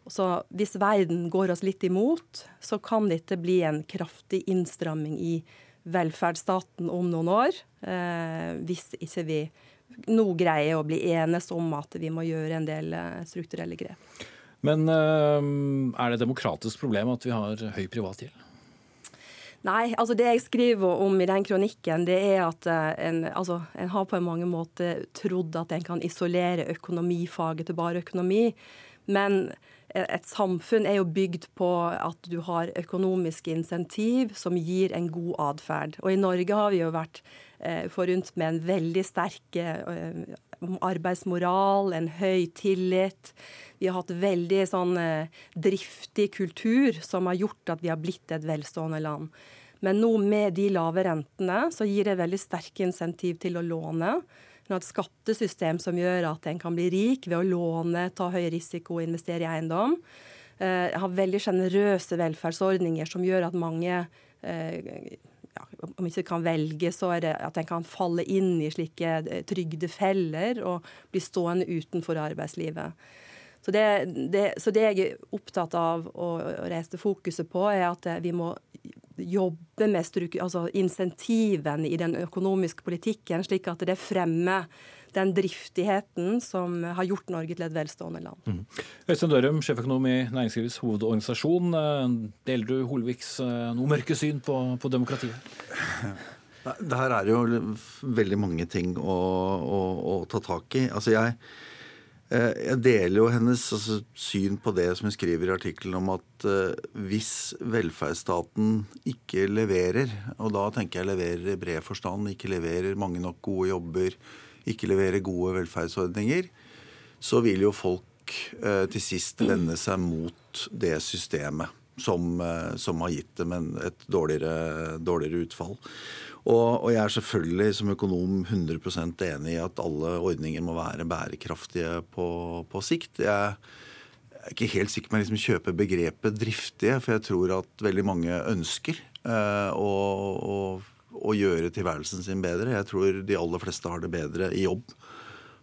Så hvis verden går oss litt imot, så kan dette bli en kraftig innstramming i velferdsstaten om noen år, hvis ikke vi nå greier å bli enes om at vi må gjøre en del eh, strukturelle grep. Men eh, er det et demokratisk problem at vi har høy privatgjeld? Nei, altså det jeg skriver om i den kronikken, det er at en, altså, en har på en mange måter trodd at en kan isolere økonomifaget til bare økonomi. Men et samfunn er jo bygd på at du har økonomiske insentiv som gir en god atferd. Og i Norge har vi jo vært eh, forunt med en veldig sterk eh, arbeidsmoral, en høy tillit. Vi har hatt veldig sånn eh, driftig kultur som har gjort at vi har blitt et velstående land. Men nå med de lave rentene så gir det veldig sterke insentiv til å låne. Vi har et skattesystem som gjør at en kan bli rik ved å låne, ta høy risiko og investere i eiendom. Eh, har veldig sjenerøse velferdsordninger som gjør at mange eh, ja, om ikke kan velge, så er det at en kan falle inn i slike eh, trygdefeller og bli stående utenfor arbeidslivet. Så det, det, så det jeg er opptatt av å reise fokuset på, er at vi må jobbe med altså insentivene i den økonomiske politikken, slik at det fremmer den driftigheten som har gjort Norge til et velstående land. Mm. Øystein Dørum, sjeføkonom i Næringslivets hovedorganisasjon. Eh, deler du Holviks eh, noe mørke syn på, på demokratiet? Det her er jo veldig mange ting å, å, å ta tak i. Altså jeg Eh, jeg deler jo hennes altså, syn på det som hun skriver i artikkelen om at uh, hvis velferdsstaten ikke leverer, og da tenker jeg leverer i bred forstand, ikke leverer mange nok gode jobber, ikke leverer gode velferdsordninger, så vil jo folk uh, til sist vende seg mot det systemet som, som har gitt dem et dårligere, dårligere utfall. Og, og, jeg er selvfølgelig som økonom 100% enig i at alle ordninger må være bærekraftige på, på sikt. Jeg er ikke helt sikker på om jeg liksom kjøper begrepet driftige, for jeg tror at veldig mange ønsker eh, å, å, å, gjøre tilværelsen sin bedre. Jeg tror de aller fleste har det bedre i jobb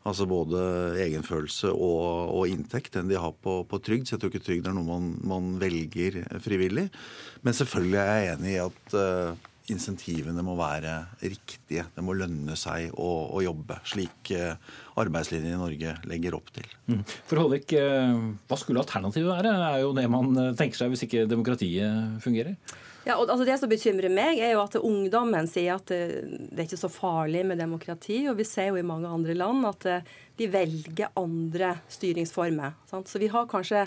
Altså både egenfølelse og, og inntekt enn de har på, på, trygd. Så jeg tror ikke trygd er noe man, man, velger frivillig. Men selvfølgelig er jeg enig i at uh, insentivene må være riktige. Det må lønne seg å, å jobbe, slik uh, arbeidslinjen i Norge legger opp til. Mm. For Håvik, uh, hva skulle alternativet være? Det er jo det man tenker seg hvis ikke demokratiet fungerer? Ja, og altså Det som bekymrer meg, er jo at ungdommen sier at det, det er ikke så farlig med demokrati. Og vi ser jo i mange andre land at de velger andre styringsformer. Sant? Så vi har kanskje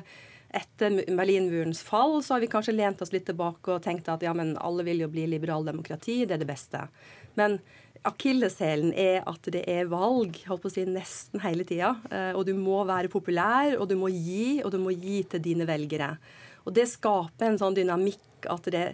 etter Berlinmurens fall så har vi kanskje lent oss litt tilbake og tenkt at ja, men alle vil jo bli liberaldemokrati, det er det beste. Men akilleshælen er at det er valg holdt på å si, nesten hele tida. Eh, og du må være populær, og du må gi, og du må gi til dine velgere. Og det skaper en sånn dynamikk at det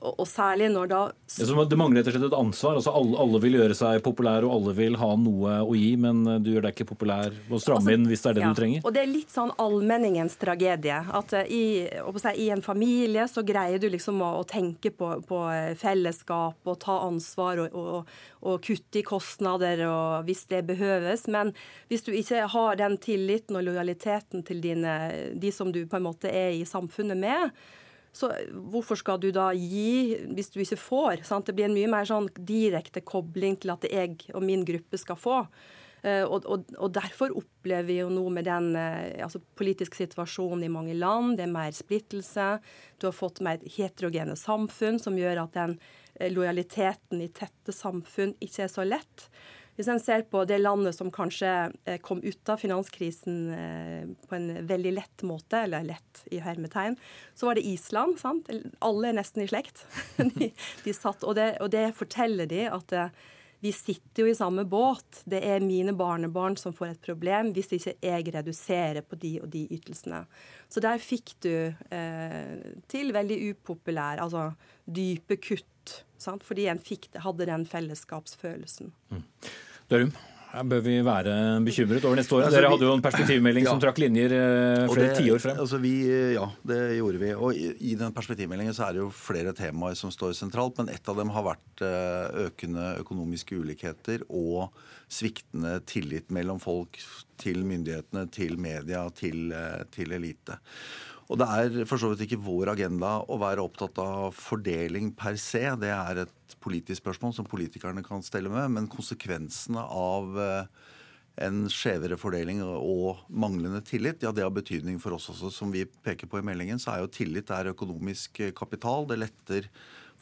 og særlig når da Det mangler rett og slett et ansvar. altså alle, alle, vil gjøre seg populære, og alle vil ha noe å gi, men eh, du gjør deg ikke populær og strammer altså, inn hvis det er det ja. du trenger. Og Det er litt sånn allmenningens tragedie. At eh, i, i, en familie så greier du liksom å, å tenke på, på, eh, fellesskap og ta ansvar og, og, og, kutte i kostnader og hvis det behøves. Men hvis du ikke har den tilliten og lojaliteten til dine, de som du på en måte er i samfunnet med, så hvorfor skal du da gi hvis du ikke får? Sant? Det blir en mye mer sånn direkte kobling til at jeg og min gruppe skal få. Uh, og, og, og, Derfor opplever vi jo nå med den uh, altså politiske situasjonen i mange land, det er mer splittelse. Du har fått mer heterogene samfunn, som gjør at den uh, lojaliteten i tette samfunn ikke er så lett. Hvis en ser på det landet som kanskje eh, kom ut av finanskrisen eh, på en veldig lett måte, eller lett i hermetegn, så var det Island. sant? Alle er nesten i slekt. (laughs) de, de satt, og, det, og, det, forteller de at eh, vi sitter jo i samme båt. Det er mine barnebarn som får et problem hvis ikke jeg reduserer på de og de ytelsene. Så der fikk du eh, til veldig upopulær, altså dype kutt sant? fordi en fikk, hadde den fellesskapsfølelsen. Mm. Dørum? Bør vi være bekymret over neste år? Altså, Dere hadde jo en perspektivmelding ja. som trakk linjer eh, flere tiår frem. Altså vi, ja, det gjorde vi. Og i, i den perspektivmeldingen så er det jo flere temaer som står sentralt. Men ett av dem har vært eh, økende økonomiske ulikheter og sviktende tillit mellom folk til myndighetene, til media, til, eh, til elite. Og det er for så vidt ikke vår agenda å være opptatt av fordeling per se. Det er et politisk spørsmål som politikerne kan stelle med. Men konsekvensene av eh, en skjevere fordeling og manglende tillit, ja, det har betydning for oss også. Som vi peker på i meldingen, så er jo tillit er økonomisk kapital. Det letter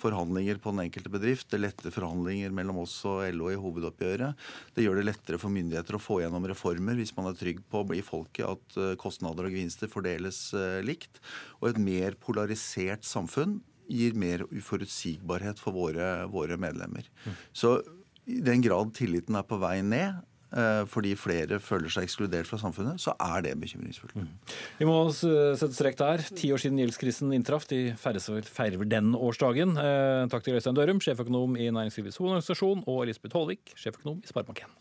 forhandlinger på den enkelte bedrift. Det letter forhandlinger mellom oss og LO i hovedoppgjøret. Det gjør det lettere for myndigheter å få gjennom reformer hvis man er trygg på i folket at eh, kostnader og gevinster fordeles eh, likt. Og et mer polarisert samfunn gir mer uforutsigbarhet for våre, våre medlemmer. Mm. Så i den grad tilliten er på vei ned, fordi flere føler seg ekskludert fra samfunnet, så er det bekymringsfullt. Mm. Vi må sette strek der. Ti år siden gjeldskrisen inntraff. De feirer den årsdagen. Eh, takk til Øystein Dørum, sjeføkonom i Næringslivets hovedorganisasjon, og Elisabeth Hålvik, sjeføkonom i Sparebank1.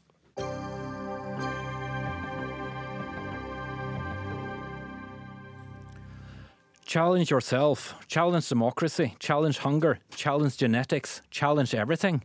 Challenge yourself, challenge democracy, challenge hunger, challenge genetics, challenge everything.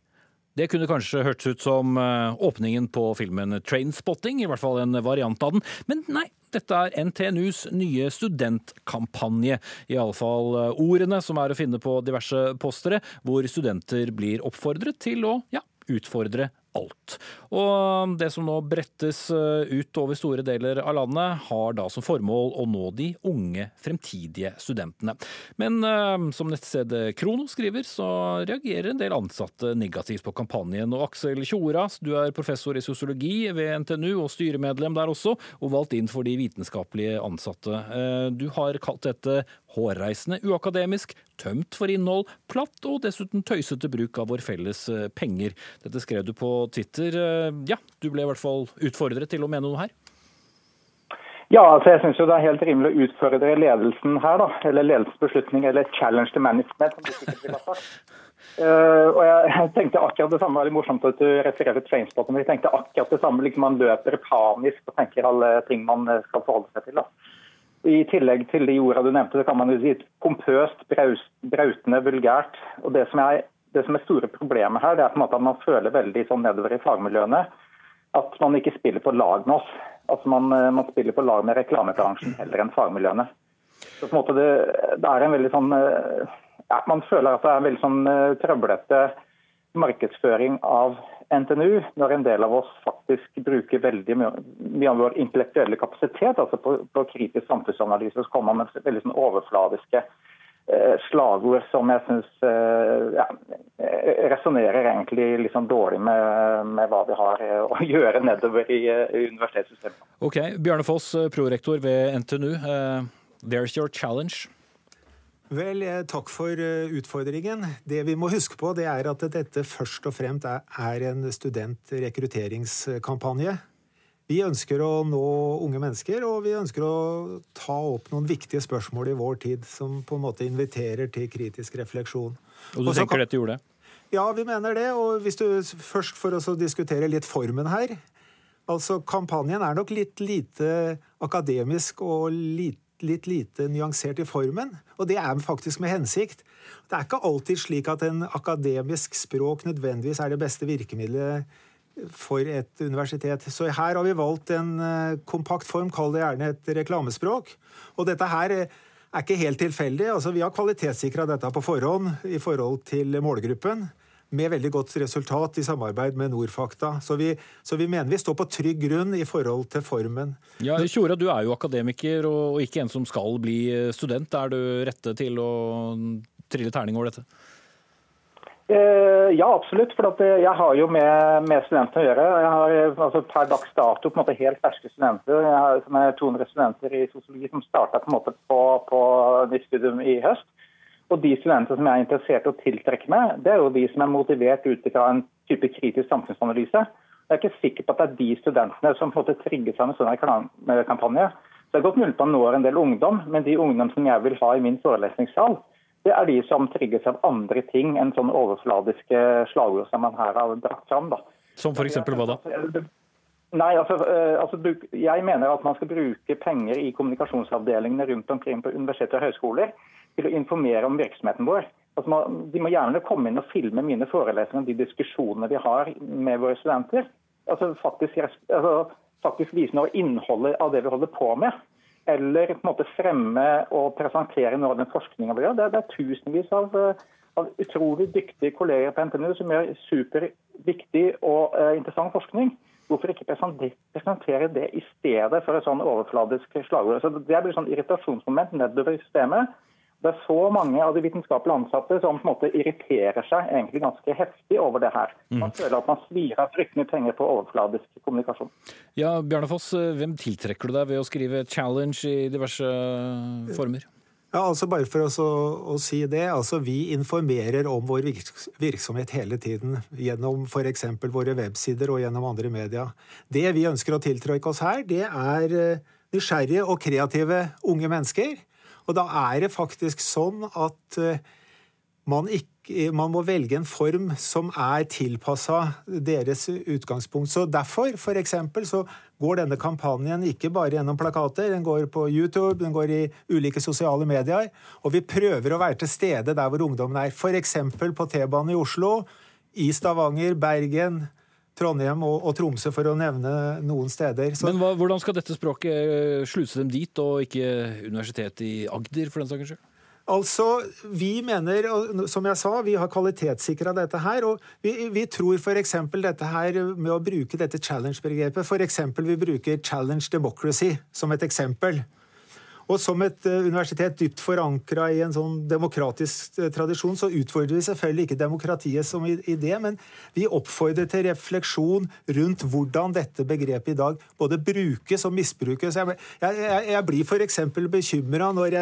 Det kunne kanskje hørtes ut som eh, åpningen på filmen Trainspotting, i hvert fall en variant av den. Men nei, dette er NTNUs nye studentkampanje. Iallfall eh, ordene som er å finne på diverse postere, hvor studenter blir oppfordret til å ja, utfordre alt. Og det som nå brettes eh, ut over store deler av landet, har da som formål å nå de unge fremtidige studentene. Men eh, som nettstedet Krono skriver, så reagerer en del ansatte negativt på kampanjen. Og Aksel Tjoras, du er professor i sosiologi ved NTNU og styremedlem der også, og valgt inn for de vitenskapelige ansatte. Eh, du har kalt dette hårreisende, uakademisk, tømt for innhold, platt og dessuten tøysete bruk av vår felles penger. Dette skrev du på Twitter. Eh, ja, du ble i hvert fall utfordret til å mene noe her? Ja, altså jeg synes jo det er helt rimelig å utfordre ledelsen her, da. Eller ledelsesbeslutning, eller challenge to management, som sikkert ville ha sagt. Uh, (laughs) og jeg tenkte akkurat det samme, det er morsomt at du refererer til Trainspot, men jeg tenkte akkurat det samme. liksom Man løper panisk og tenker alle ting man skal forholde seg til. da. I tillegg til de ordene du nevnte, så kan man jo si pompøst, brautende, vulgært. Og det som, er, det som er store problemet her, det er på en måte at man føler veldig sånn nedover i fagmiljøene at man ikke spiller på lag med oss. Altså man, man spiller på lag med reklamebransjen heller enn fagmiljøene. Så på en måte det, det er en veldig sånn ja, Man føler at det er en veldig sånn trøblete markedsføring av NTNU, når en del av oss faktisk bruker veldig mye, av vår intellektuelle kapasitet altså på, på kritisk samfunnsanalyse, så kommer man med veldig sånn overfladiske eh, slagord som jeg syns eh, ja, resonnerer egentlig liksom dårlig med, med, hva vi har eh, å (laughs) gjøre nedover i, eh, i universitetssystemet. Ok, Bjørne Foss, eh, prorektor ved NTNU. There's your challenge. Vel, Takk for eh, utfordringen. Det vi må huske på, det er at dette først og fremst er en studentrekrutteringskampanje. Vi ønsker å nå unge mennesker, og vi ønsker å ta opp noen viktige spørsmål i vår tid som på en måte inviterer til kritisk refleksjon. Og du tenker kan... dette gjorde det? Ja, vi mener det. Og hvis du først for oss å diskutere litt formen her Altså, Kampanjen er nok litt lite akademisk og lite litt lite nyansert i formen, og det er faktisk med hensikt. Det er ikke alltid slik at en akademisk språk nødvendigvis er det beste virkemidlet for et universitet. Så her har vi valgt en eh, kompakt form, kall det gjerne et reklamespråk. Og dette her er ikke helt tilfeldig. Altså, vi har kvalitetssikra dette på forhånd i forhold til målgruppen med veldig godt resultat i samarbeid med Norfakta. Så vi, så vi, mener vi står på trygg grunn i forhold til formen. Ja, Tjora, du er jo akademiker og ikke en som skal bli student. Er du rette til å trille terning over dette? Eh, ja, absolutt. For eh, jeg har jo med, med studentene å gjøre. Jeg har eh, altså, per dags dato på en måte helt ferske studenter. Jeg har som er 200 studenter i sosiologi som starta på, på, på nytt studium i høst. Og de studentene som jeg er interessert i å tiltrekke meg, det er jo de som er motivert ut fra en type kritisk samfunnsanalyse. Jeg er ikke sikker på at det er de studentene som på en måte trigger seg med en sånn Så Det er godt mulig man når en del ungdom, men de ungdom som jeg vil ha i min forelesningssal, det er de som trigges av andre ting enn sånne overfladiske slagord som man her har dratt fram. Da. Som f.eks. hva da? Nei, altså, eh, altså, Jeg mener at man skal bruke penger i kommunikasjonsavdelingene rundt omkring på universiteter og høyskoler til å informere om virksomheten vår. Altså, de må gjerne komme inn og filme mine forelesninger og de diskusjonene vi har med våre studenter. Altså, faktisk, altså, faktisk vise noe innholdet av det vi holder på med. Eller på en måte fremme og presentere noe av den forskninga vi gjør. Det, det, er tusenvis av, av, utrolig dyktige kolleger på NTNU som gjør superviktig og uh, interessant forskning. Hvorfor ikke presentere det i stedet for et sånn overfladisk slagord? Så det blir sånn irritasjonsmoment nedover i systemet det er så mange av de vitenskapelig ansatte som på en måte irriterer seg egentlig ganske heftig over det her. Mm. Man føler at man svir av fryktelig penger på overfladisk kommunikasjon. Ja, Bjarne Foss, hvem tiltrekker du deg ved å skrive 'challenge' i diverse former? Ja, altså Bare for å, å si det. altså Vi informerer om vår virksomhet hele tiden. Gjennom f.eks. våre websider og gjennom andre media. Det vi ønsker å tiltrekke oss her, det er eh, nysgjerrige og kreative unge mennesker og da er det faktisk sånn at eh, man, ikke, man må velge en form som er tilpassa deres utgangspunkt. Så derfor, for så går denne kampanjen ikke bare gjennom plakater, den går på YouTube, den går i ulike sosiale medier. Og vi prøver å være til stede der hvor ungdommen er. F.eks. på T-banen i Oslo, i Stavanger, Bergen, Trondheim og, og, Tromsø, for å nevne noen steder. Så... Men hva, Hvordan skal dette språket eh, sluse dem dit, og ikke Universitetet i Agder, for den saks skyld? Altså, Vi mener, som jeg sa, vi har kvalitetssikra dette her. og Vi, vi tror f.eks. dette her med å bruke dette challenge-begrepet F.eks. vi bruker challenge democracy som et eksempel. Og som et eh, universitet dypt forankra i en sånn demokratisk eh, tradisjon, så utfordrer vi selvfølgelig ikke demokratiet som idé, men vi oppfordrer til refleksjon rundt hvordan dette begrepet i dag både brukes og misbrukes. Jeg, jeg, jeg blir f.eks. bekymra når,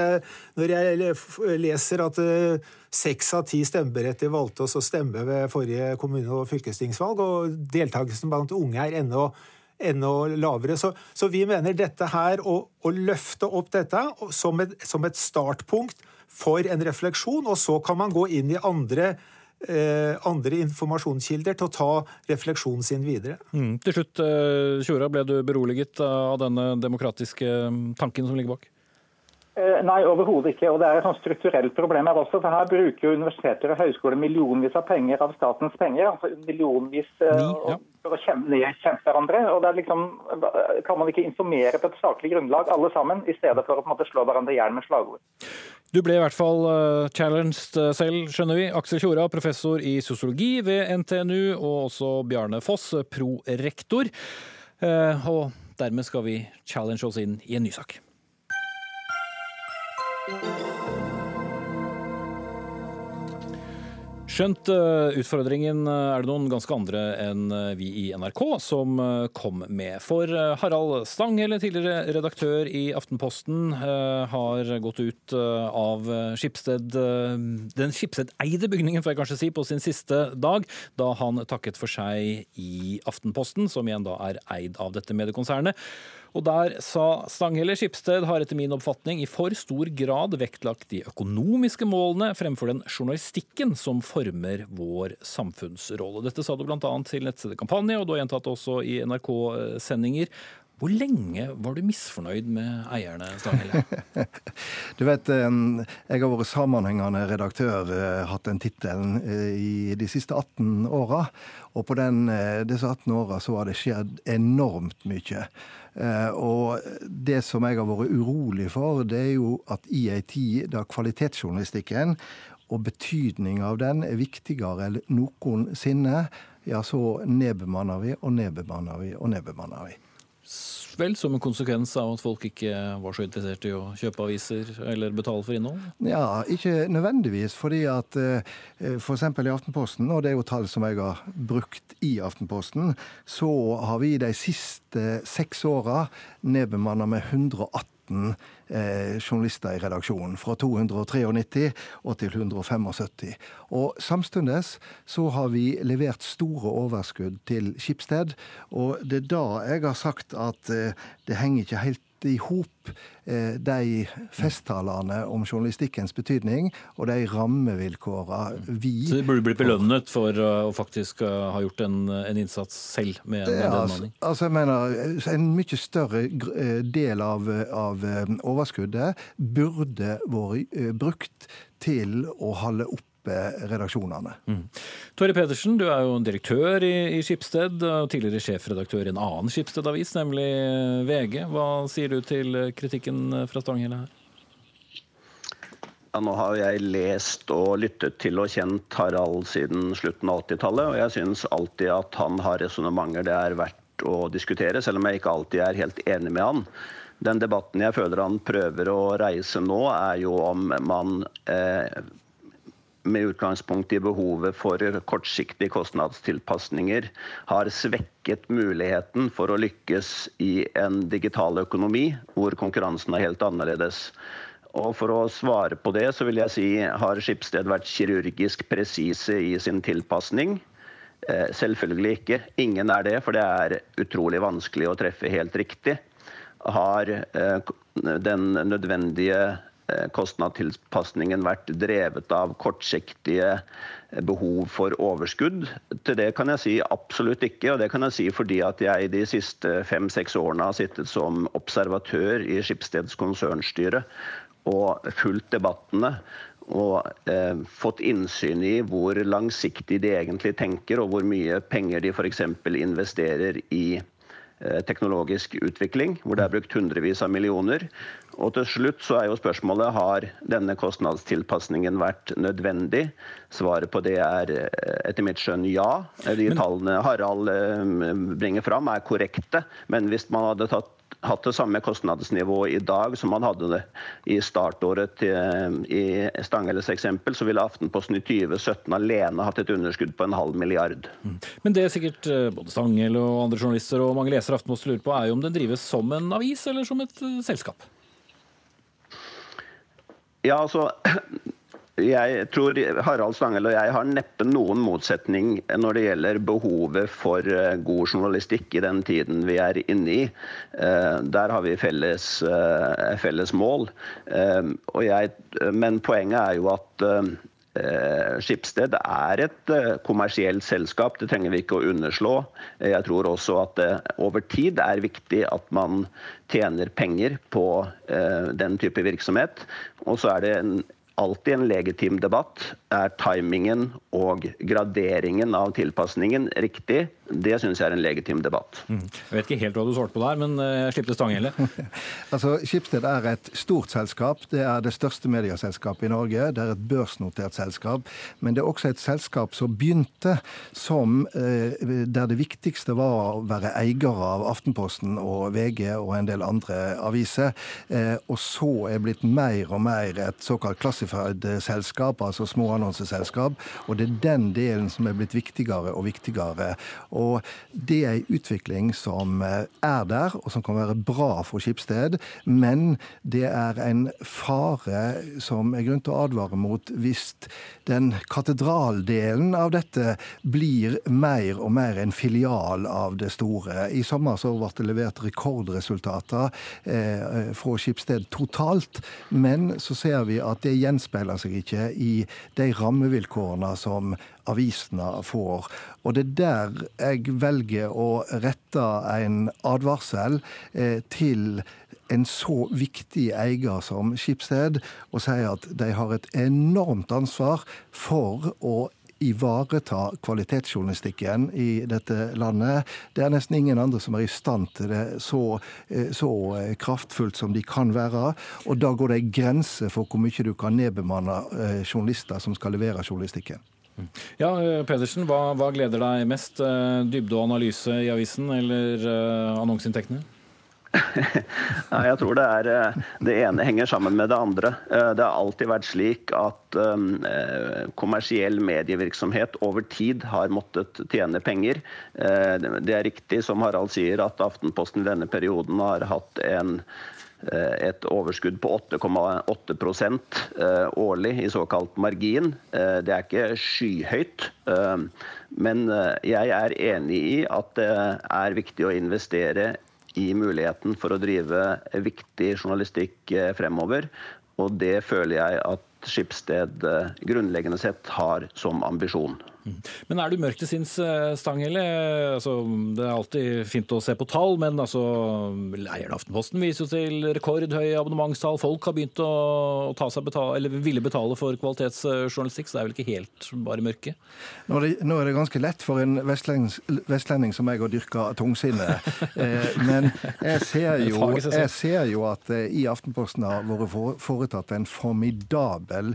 når, jeg leser at uh, seks av ti stemmeberettigede valgte oss å stemme ved forrige kommune- og fylkestingsvalg, og deltakelsen blant unge er ennå enda lavere. Så, så, vi mener dette her, å, å løfte opp dette som et, som et, startpunkt for en refleksjon, og så kan man gå inn i andre, eh, andre informasjonskilder til å ta refleksjonen sin videre. Mm. Til slutt, eh, Tjora, ble du beroliget av denne demokratiske tanken som ligger bak? Eh, nei, overhodet ikke. Og det er et sånn strukturelt problem her også. for Her bruker universiteter og høyskoler millionvis av penger av statens penger. altså millionvis eh, ja. for å kjempe, nedkjempe hverandre. og det er liksom, Kan man ikke informere på et saklig grunnlag alle sammen, i stedet for å på en måte slå hverandre i hjel med slagord? Du ble i hvert fall challenged selv, skjønner vi. Aksel Tjora, professor i sosiologi ved NTNU, og også Bjarne Foss, prorektor. Og dermed skal vi challenge oss inn i en ny sak. Skjønt eh, utfordringen eh, er det noen ganske andre enn eh, vi i NRK som kom med. For Harald Stanghelle, tidligere redaktør i Aftenposten, har gått ut av Skipsted, den Skipsted-eide bygningen, får jeg kanskje si, på sin siste dag, da han takket for seg i Aftenposten, som igjen da er eid av dette mediekonsernet. Og der sa Stanghelle Skipsted har etter min oppfatning i for stor grad vektlagt de økonomiske målene fremfor den journalistikken som former vår samfunnsrolle. Dette sa du bl.a. til nettstedet Kampanje, og du har gjentatt også i NRK-sendinger. Hvor lenge var du misfornøyd med eierne, Stanghelle? (laughs) du vet, jeg har vært sammenhengende redaktør, eh, hatt den tittelen eh, i de siste 18 åra. Og på den, eh, disse 18 åra så har det skjedd enormt mye. Eh, og det som jeg har vært urolig for, det er jo at i ei tid da kvalitetsjournalistikken og betydninga av den er viktigere enn noensinne, ja, så nedbemanner vi og nedbemanner vi og nedbemanner vi. Vel som en konsekvens av at folk ikke var så interessert i å kjøpe aviser eller betale for innhold? Ja, ikke nødvendigvis. Fordi at f.eks. For i Aftenposten, og det er jo tall som jeg har brukt i Aftenposten, så har vi de siste seks åra nedbemanna med 118 18 eh, journalister i redaksjonen. Fra 293 og til 175. Og Samtidig så har vi levert store overskudd til Skipsted. Og det er da jeg har sagt at eh, det henger ikke helt i hop eh, de festtalene om journalistikkens betydning og de rammevilkårene vi Så de burde blitt belønnet for å faktisk uh, ha gjort en, en innsats selv med, med ja, altså, altså, jeg mener, En mye større eh, del av, av overskuddet burde vært brukt til å holde opp redaksjonene. Mm. Torje Pedersen, du er jo direktør i, i Skipsted og tidligere sjefredaktør i en annen Skipsted-avis, nemlig VG. Hva sier du til kritikken fra Stanghelle her? Ja, nå har jeg lest og lyttet til og kjent Harald siden slutten av 80-tallet, og jeg syns alltid at han har resonnementer det er verdt å diskutere, selv om jeg ikke alltid er helt enig med han. Den debatten jeg føler han prøver å reise nå, er jo om man eh, med utgangspunkt i behovet for kortsiktige kostnadstilpasninger har svekket muligheten for å lykkes i en digital økonomi hvor konkurransen er helt annerledes. Og For å svare på det så vil jeg si har Skipsted vært kirurgisk presise i sin tilpasning? Eh, selvfølgelig ikke. Ingen er det, for det er utrolig vanskelig å treffe helt riktig. Har eh, den nødvendige kostnadstilpasningen vært drevet av kortsiktige eh, behov for overskudd? Til det kan jeg si absolutt ikke. Og det kan jeg si fordi at jeg de siste fem-seks årene har sittet som observatør i Skipsteds konsernstyre og fulgt debattene. Og eh, fått innsyn i hvor langsiktig de egentlig tenker, og hvor mye penger de f.eks. investerer i Eh, teknologisk utvikling, hvor det er brukt hundrevis av millioner. Og til slutt så er jo spørsmålet har denne kostnadstilpasningen vært nødvendig. Svaret på det er eh, etter mitt skjønn ja. De tallene Harald eh, bringer fram er korrekte. Men hvis man hadde tatt hatt det samme kostnadsnivået i dag som man hadde det i startåret til, i Stanghelles eksempel, så ville Aftenposten i 2017 alene hatt et underskudd på en halv milliard. Mm. Men det er sikkert eh, både Stanghelle og andre journalister og mange lesere Aftenposten lurer på, er jo om den drives som en avis eller som et uh, selskap? Ja, altså (clears throat) jeg tror Harald Stangel og jeg har neppe noen motsetning når det gjelder behovet for eh, god journalistikk i den tiden vi er inne i. Eh, der har vi felles, eh, felles mål. Jeg, men poenget er jo at Skipsted er et kommersielt selskap, det trenger vi ikke å underslå. Jeg tror også at det over tid er viktig at man tjener penger på den type virksomhet. Og så er det en, alltid en legitim debatt. Er timingen og graderingen av tilpasningen riktig? Det syns jeg er en legitim debatt. Jeg vet ikke helt hva du svarte på der, men eh, jeg slipp stangen, Stanghelle. (laughs) Altså, Schibsted er et stort selskap. Det er det største medieselskapet i Norge. Det er et børsnotert selskap. Men det er også et selskap som begynte som eh, der det viktigste var å være eier av Aftenposten og VG og en del andre aviser. Eh, og så er blitt mer og mer et såkalt classified selskap, altså småannonseselskap. Og det er den delen som er blitt viktigere og viktigere. Og det er en utvikling som eh, er der, og som kan være bra for Skipsted. Men det er en fare som er grunn til å advare mot hvis den katedraldelen av dette blir mer og mer en filial av det store. I sommer så ble det levert rekordresultater eh, fra Skipsted totalt, men så ser vi at det gjenspeiler seg ikke i de rammevilkårene som avisene får. Og det er der jeg velger å rette en advarsel eh, til en så viktig eier som Skipsted, og sier at de har et enormt ansvar for å ivareta kvalitetsjournalistikken i dette landet. Det er nesten ingen andre som er i stand til det så, eh, så eh, kraftfullt som de kan være. Og da går det ei grense for hvor mye du kan nedbemanne eh, journalister som skal levere journalistikken. Ja, Pedersen, hva, hva gleder deg mest? Dybde og analyse i avisen eller annonseinntektene? Nei, jeg tror det er eh, Det ene henger sammen med det andre. Eh, Det har alltid vært slik at eh, kommersiell medievirksomhet over tid har måttet tjene penger. Det er riktig som Harald sier at Aftenposten i denne perioden har hatt en et overskudd på 8,8 eh, årlig i såkalt margin. Det er ikke skyhøyt. Men jeg er enig i at det er viktig å investere i muligheten for å drive viktig journalistikk eh, fremover. Og det føler jeg at Skipsted eh, grunnleggende sett har som ambisjon. Men er du mørk til sinns, eh, Stanghelle? Altså, det er alltid fint å se på tall, men altså, eieren av Aftenposten viser jo til rekordhøye abonnementstall. Folk har begynt å ta seg betale, eller ville betale for kvalitetsjournalistikk, så det er vel ikke helt bare mørke? Nå er, det, nå er det ganske lett for en vestlending, vestlending som meg å dyrke tungsinnet. (laughs) Eh, men jeg ser, jo, jeg ser jo at eh, i Aftenposten har vært foretatt en formidabel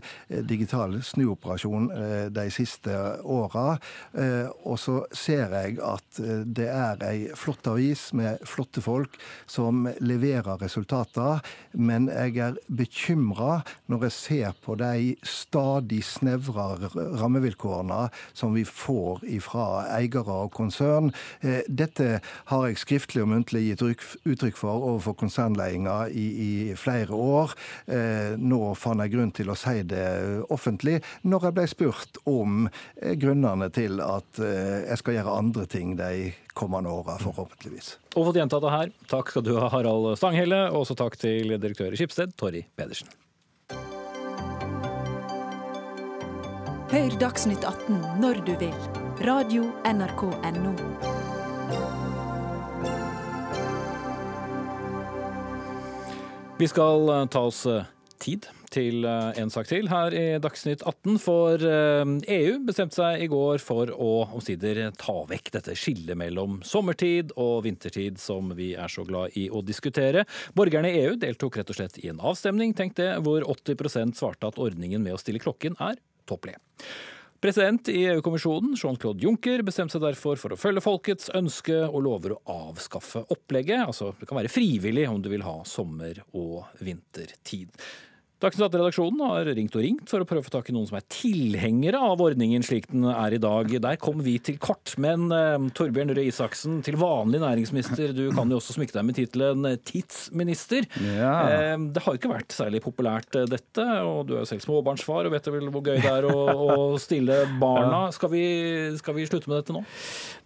digital snuoperasjon de siste åra. Eh, og så ser jeg at eh, det er ei flott avis med flotte folk som leverer resultater. Men jeg er bekymra når jeg ser på de stadig snevrere rammevilkårene som vi får fra eiere og konsern. Eh, Dette har jeg skriftlig og muntlig gitt uttrykk- for overfor konsernledelsen i, i flere år. Nå fant jeg grunn til å si det offentlig når jeg ble spurt om eh, grunnene til at eh, jeg skal gjøre andre ting de kommende åra, forhåpentligvis. Og fått gjentatt det her. Takk skal du ha, Harald Stanghelle, og også takk til direktør i Skipsted, Torry Pedersen. Hør Dagsnytt 18 når du vil. Radio NRK Radio.nrk.no. Vi skal eh, ta oss eh, tid til eh, en sak til her i Dagsnytt 18. For eh, EU bestemte seg i går for å omsider ta vekk dette skillet mellom sommertid og vintertid som vi er så glad i å diskutere. Borgerne i EU deltok rett og slett i en avstemning, tenk det, hvor 80% svarte at ordningen med å stille klokken er topplig. President i EU-kommisjonen, Jean-Claude Juncker, bestemte seg derfor for å følge folkets ønske og lover å avskaffe opplegget. Altså, det kan være frivillig om du vil ha sommer- og vintertid. Dagsnytt 18-redaksjonen har ringt og ringt for å prøve å få tak i noen som er tilhengere av ordningen slik den er i dag. Der kom vi til kort. Men eh, Torbjørn Røe Isaksen, til vanlig næringsminister, du kan jo også smykke deg med tittelen tidsminister. Ja. Eh, det har jo ikke vært særlig populært eh, dette, og du er jo selv småbarnsfar og vet vel hvor gøy det er å, å stille barna. Skal, vi, skal vi slutte med dette nå?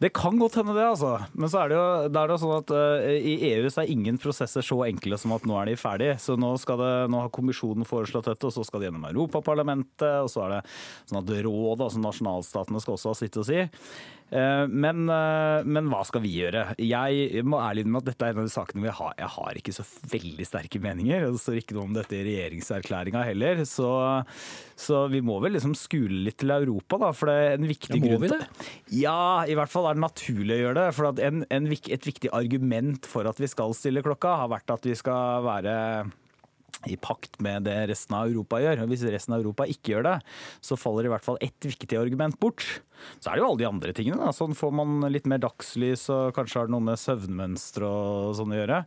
Det kan godt hende det, altså. Men så er det jo, det er jo sånn at i EU så er ingen prosesser så enkle som at nå er de ferdig. Så nå, skal det, nå har kommisjonen EU-kommisjonen foreslått dette, og så skal det gjennom Europaparlamentet, og så er det sånn at rådet, altså nasjonalstatene, skal også ha sitt å si. Eh, men, eh, men, hva skal vi gjøre? Jeg må ærlig innrømme at dette er en av de sakene hvor jeg har, jeg har ikke så veldig sterke meninger. Det står ikke noe om dette i regjeringserklæringa heller. Så, så, vi må vel liksom skule litt til Europa, da. For det er en viktig ja, må grunn vi det? Ja, i hvert fall er det naturlig å gjøre det. For en, en, et viktig argument for at vi skal stille klokka, har vært at vi skal være i pakt med det resten av Europa gjør. Og Hvis resten av Europa ikke gjør det, så faller i hvert fall ett viktig argument bort. Så er det jo alle de andre tingene. Da. Sånn får man litt mer dagslys, og kanskje har det noe med søvnmønstre og sånn å gjøre.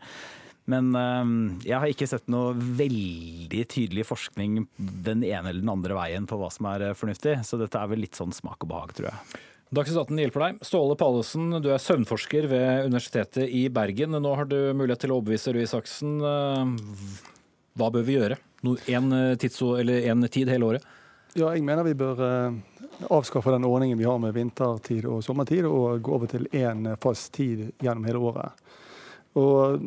Men øh, jeg har ikke sett noe veldig tydelig forskning den ene eller den andre veien på hva som er eh, fornuftig. Så dette er vel litt sånn smak og behag, tror jeg. Dagsnytt 18 hjelper deg. Ståle Pallesen, du er søvnforsker ved Universitetet i Bergen. Nå har du mulighet til å overbevise Røe Isaksen. Hva bør vi gjøre? En, eh, tid hele året? Ja, jeg mener vi bør eh, avskaffe den ordningen vi har med vintertid og sommertid, og gå over til én fast tid gjennom hele året. Og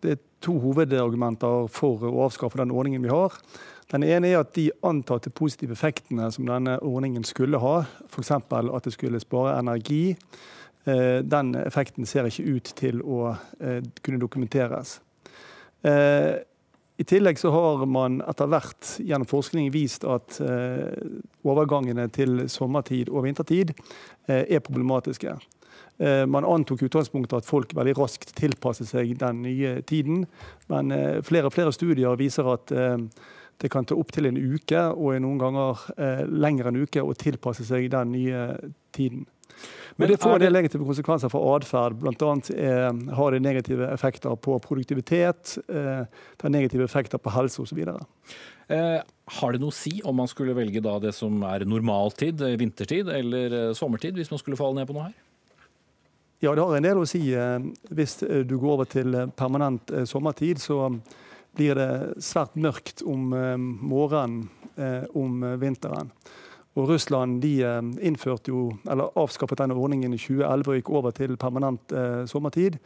det er to hovedargumenter for å avskaffe den ordningen vi har. Den ene er at de antatte positive effektene som denne ordningen skulle ha, f.eks. at det skulle spare energi, eh, den effekten ser ikke ut til å kunne dokumenteres. I tillegg så har man etter hvert gjennom forskning vist at eh, overgangene til sommertid og vintertid eh, er problematiske. Eh, man antok utgangspunktet at folk veldig raskt tilpasser seg den nye tiden, men flere og flere studier viser at det kan ta opptil en uke, og noen ganger eh, lenger en uke, å tilpasse seg den nye tiden. Men det får en del negative konsekvenser for atferd. Bl.a. Eh, har det negative effekter på produktivitet, eh, det har negative effekter på helse osv. Eh, har det noe å si om man skulle velge det som er normaltid, eh, vintertid, eller eh, sommertid, hvis man skulle falle ned på noe her? Ja, det har en del å si. Hvis du går over til permanent sommertid, så blir det svært mørkt om morgenen om vinteren. Og Russland de eh, innførte jo, eller avskaffet denne ordningen i 2011 og gikk over til permanent eh, sommertid.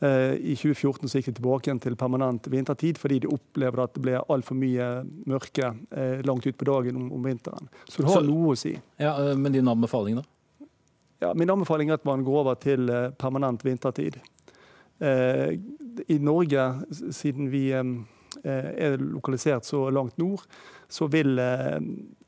Eh, I 2014 så gikk de tilbake igjen til permanent vintertid fordi de opplevde at det ble altfor mye mørke eh, langt utpå dagen om, om, vinteren. Så det har så, noe å si. Ja, eh, Men din anbefaling, da? Ja, Min anbefaling er at man går over til eh, permanent vintertid. I Norge, siden vi er lokalisert så langt nord, så vil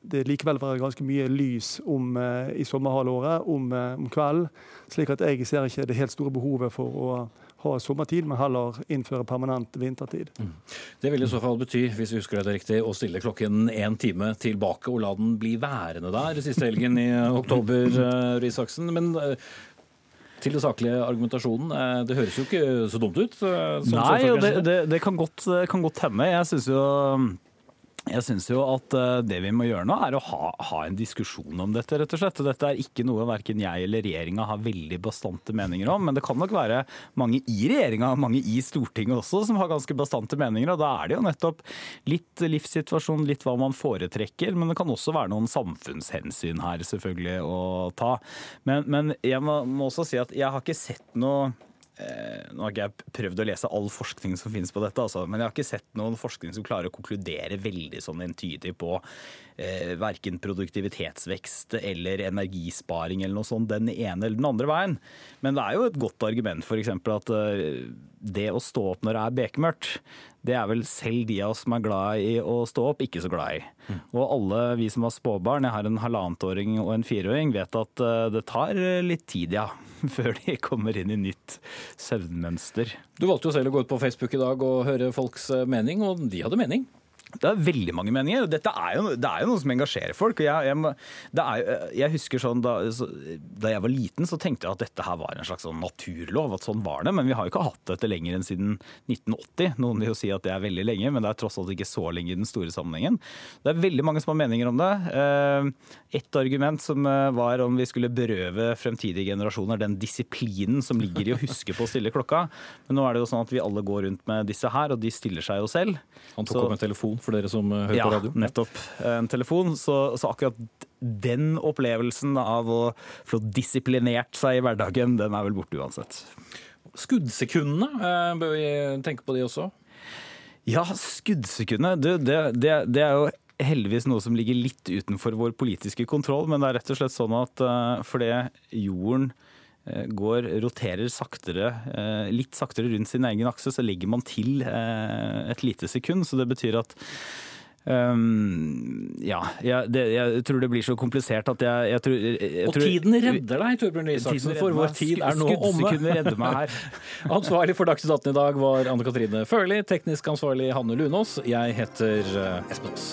det likevel være ganske mye lys om, eh, i sommerhalvåret om, eh, om, kvelden. slik at jeg ser ikke det helt store behovet for å ha sommertid, men heller innføre permanent vintertid. Mm. Det vil i så fall bety, hvis vi husker det riktig, å stille klokken én time tilbake og la den bli værende der siste helgen i (laughs) oktober, Røe Isaksen. Men til det saklige argumentasjonen. Det høres jo ikke så dumt ut? Nei, og det, det, det, kan godt, kan godt hende. Jeg syns jo jeg syns jo at eh, det vi må gjøre nå, er å ha, ha, en diskusjon om dette, rett og slett. Dette er ikke noe verken jeg eller regjeringa har veldig bastante meninger om. Men det kan nok være mange i regjeringa og mange i Stortinget også som har ganske bastante meninger. Og da er det jo nettopp litt livssituasjon, litt hva man foretrekker. Men det kan også være noen samfunnshensyn her selvfølgelig å ta. Men, men jeg må, må også si at jeg har ikke sett noe nå har ikke jeg prøvd å lese all forskning som finnes på dette, altså, men jeg har ikke sett noen forskning som klarer å konkludere veldig sånn entydig på eh, verken produktivitetsvekst eller energisparing eller noe sånt den ene eller den andre veien. Men det er jo et godt argument f.eks. at eh, det å stå opp når det er bekmørkt, det er vel selv de av oss som er glad i å stå opp, ikke så glad i. Mm. Og alle vi som har spåbarn, jeg har en halvannetåring og en fireåring, vet at eh, det tar litt tid, ja (laughs) før de kommer inn i nytt søvnmønster. Du valgte jo selv å gå ut på Facebook i dag og høre folks eh, mening, og de hadde mening? Det er veldig mange meninger. Dette er jo, det er jo noe som engasjerer folk. Jeg, jeg, er, jeg husker sånn da, da, jeg var liten, så tenkte jeg at dette her var en slags sånn naturlov. at sånn var det, Men vi har jo ikke hatt dette lenger enn siden 1980. Noen vil jo si at det er veldig lenge, men det er tross alt ikke så lenge i den store sammenhengen. Det er veldig mange som har meninger om det. Eh, et argument som eh, var om vi skulle berøve fremtidige generasjoner den disiplinen som ligger i å huske på å stille klokka. Men nå er det jo sånn at vi alle går rundt med disse her, og de stiller seg jo selv. Han tok så, opp en telefon for dere som eh, hører ja, på radio? Ja, nettopp. En telefon. Så, så, akkurat den opplevelsen av å få disiplinert seg i hverdagen, den er vel borte uansett. Skuddsekundene, eh, bør vi tenke på de også? Ja, skuddsekundene. Det, det, det, det er jo heldigvis noe som ligger litt utenfor vår politiske kontroll, men det er rett og slett sånn at uh, fordi jorden går, roterer saktere, uh, litt saktere rundt sin egen akse, så legger man til et lite sekund. Så det betyr at Um, ja, jeg, det, jeg, tror det blir så komplisert at jeg, jeg tror jeg Og tiden redder deg, Torbjørn Isaksen, for vår tid er nå omme. meg her. (laughs) ansvarlig for Dagsnytt 18 i dag var Anne Katrine Førli, teknisk ansvarlig Hanne Lunås. Jeg heter Espen Aas.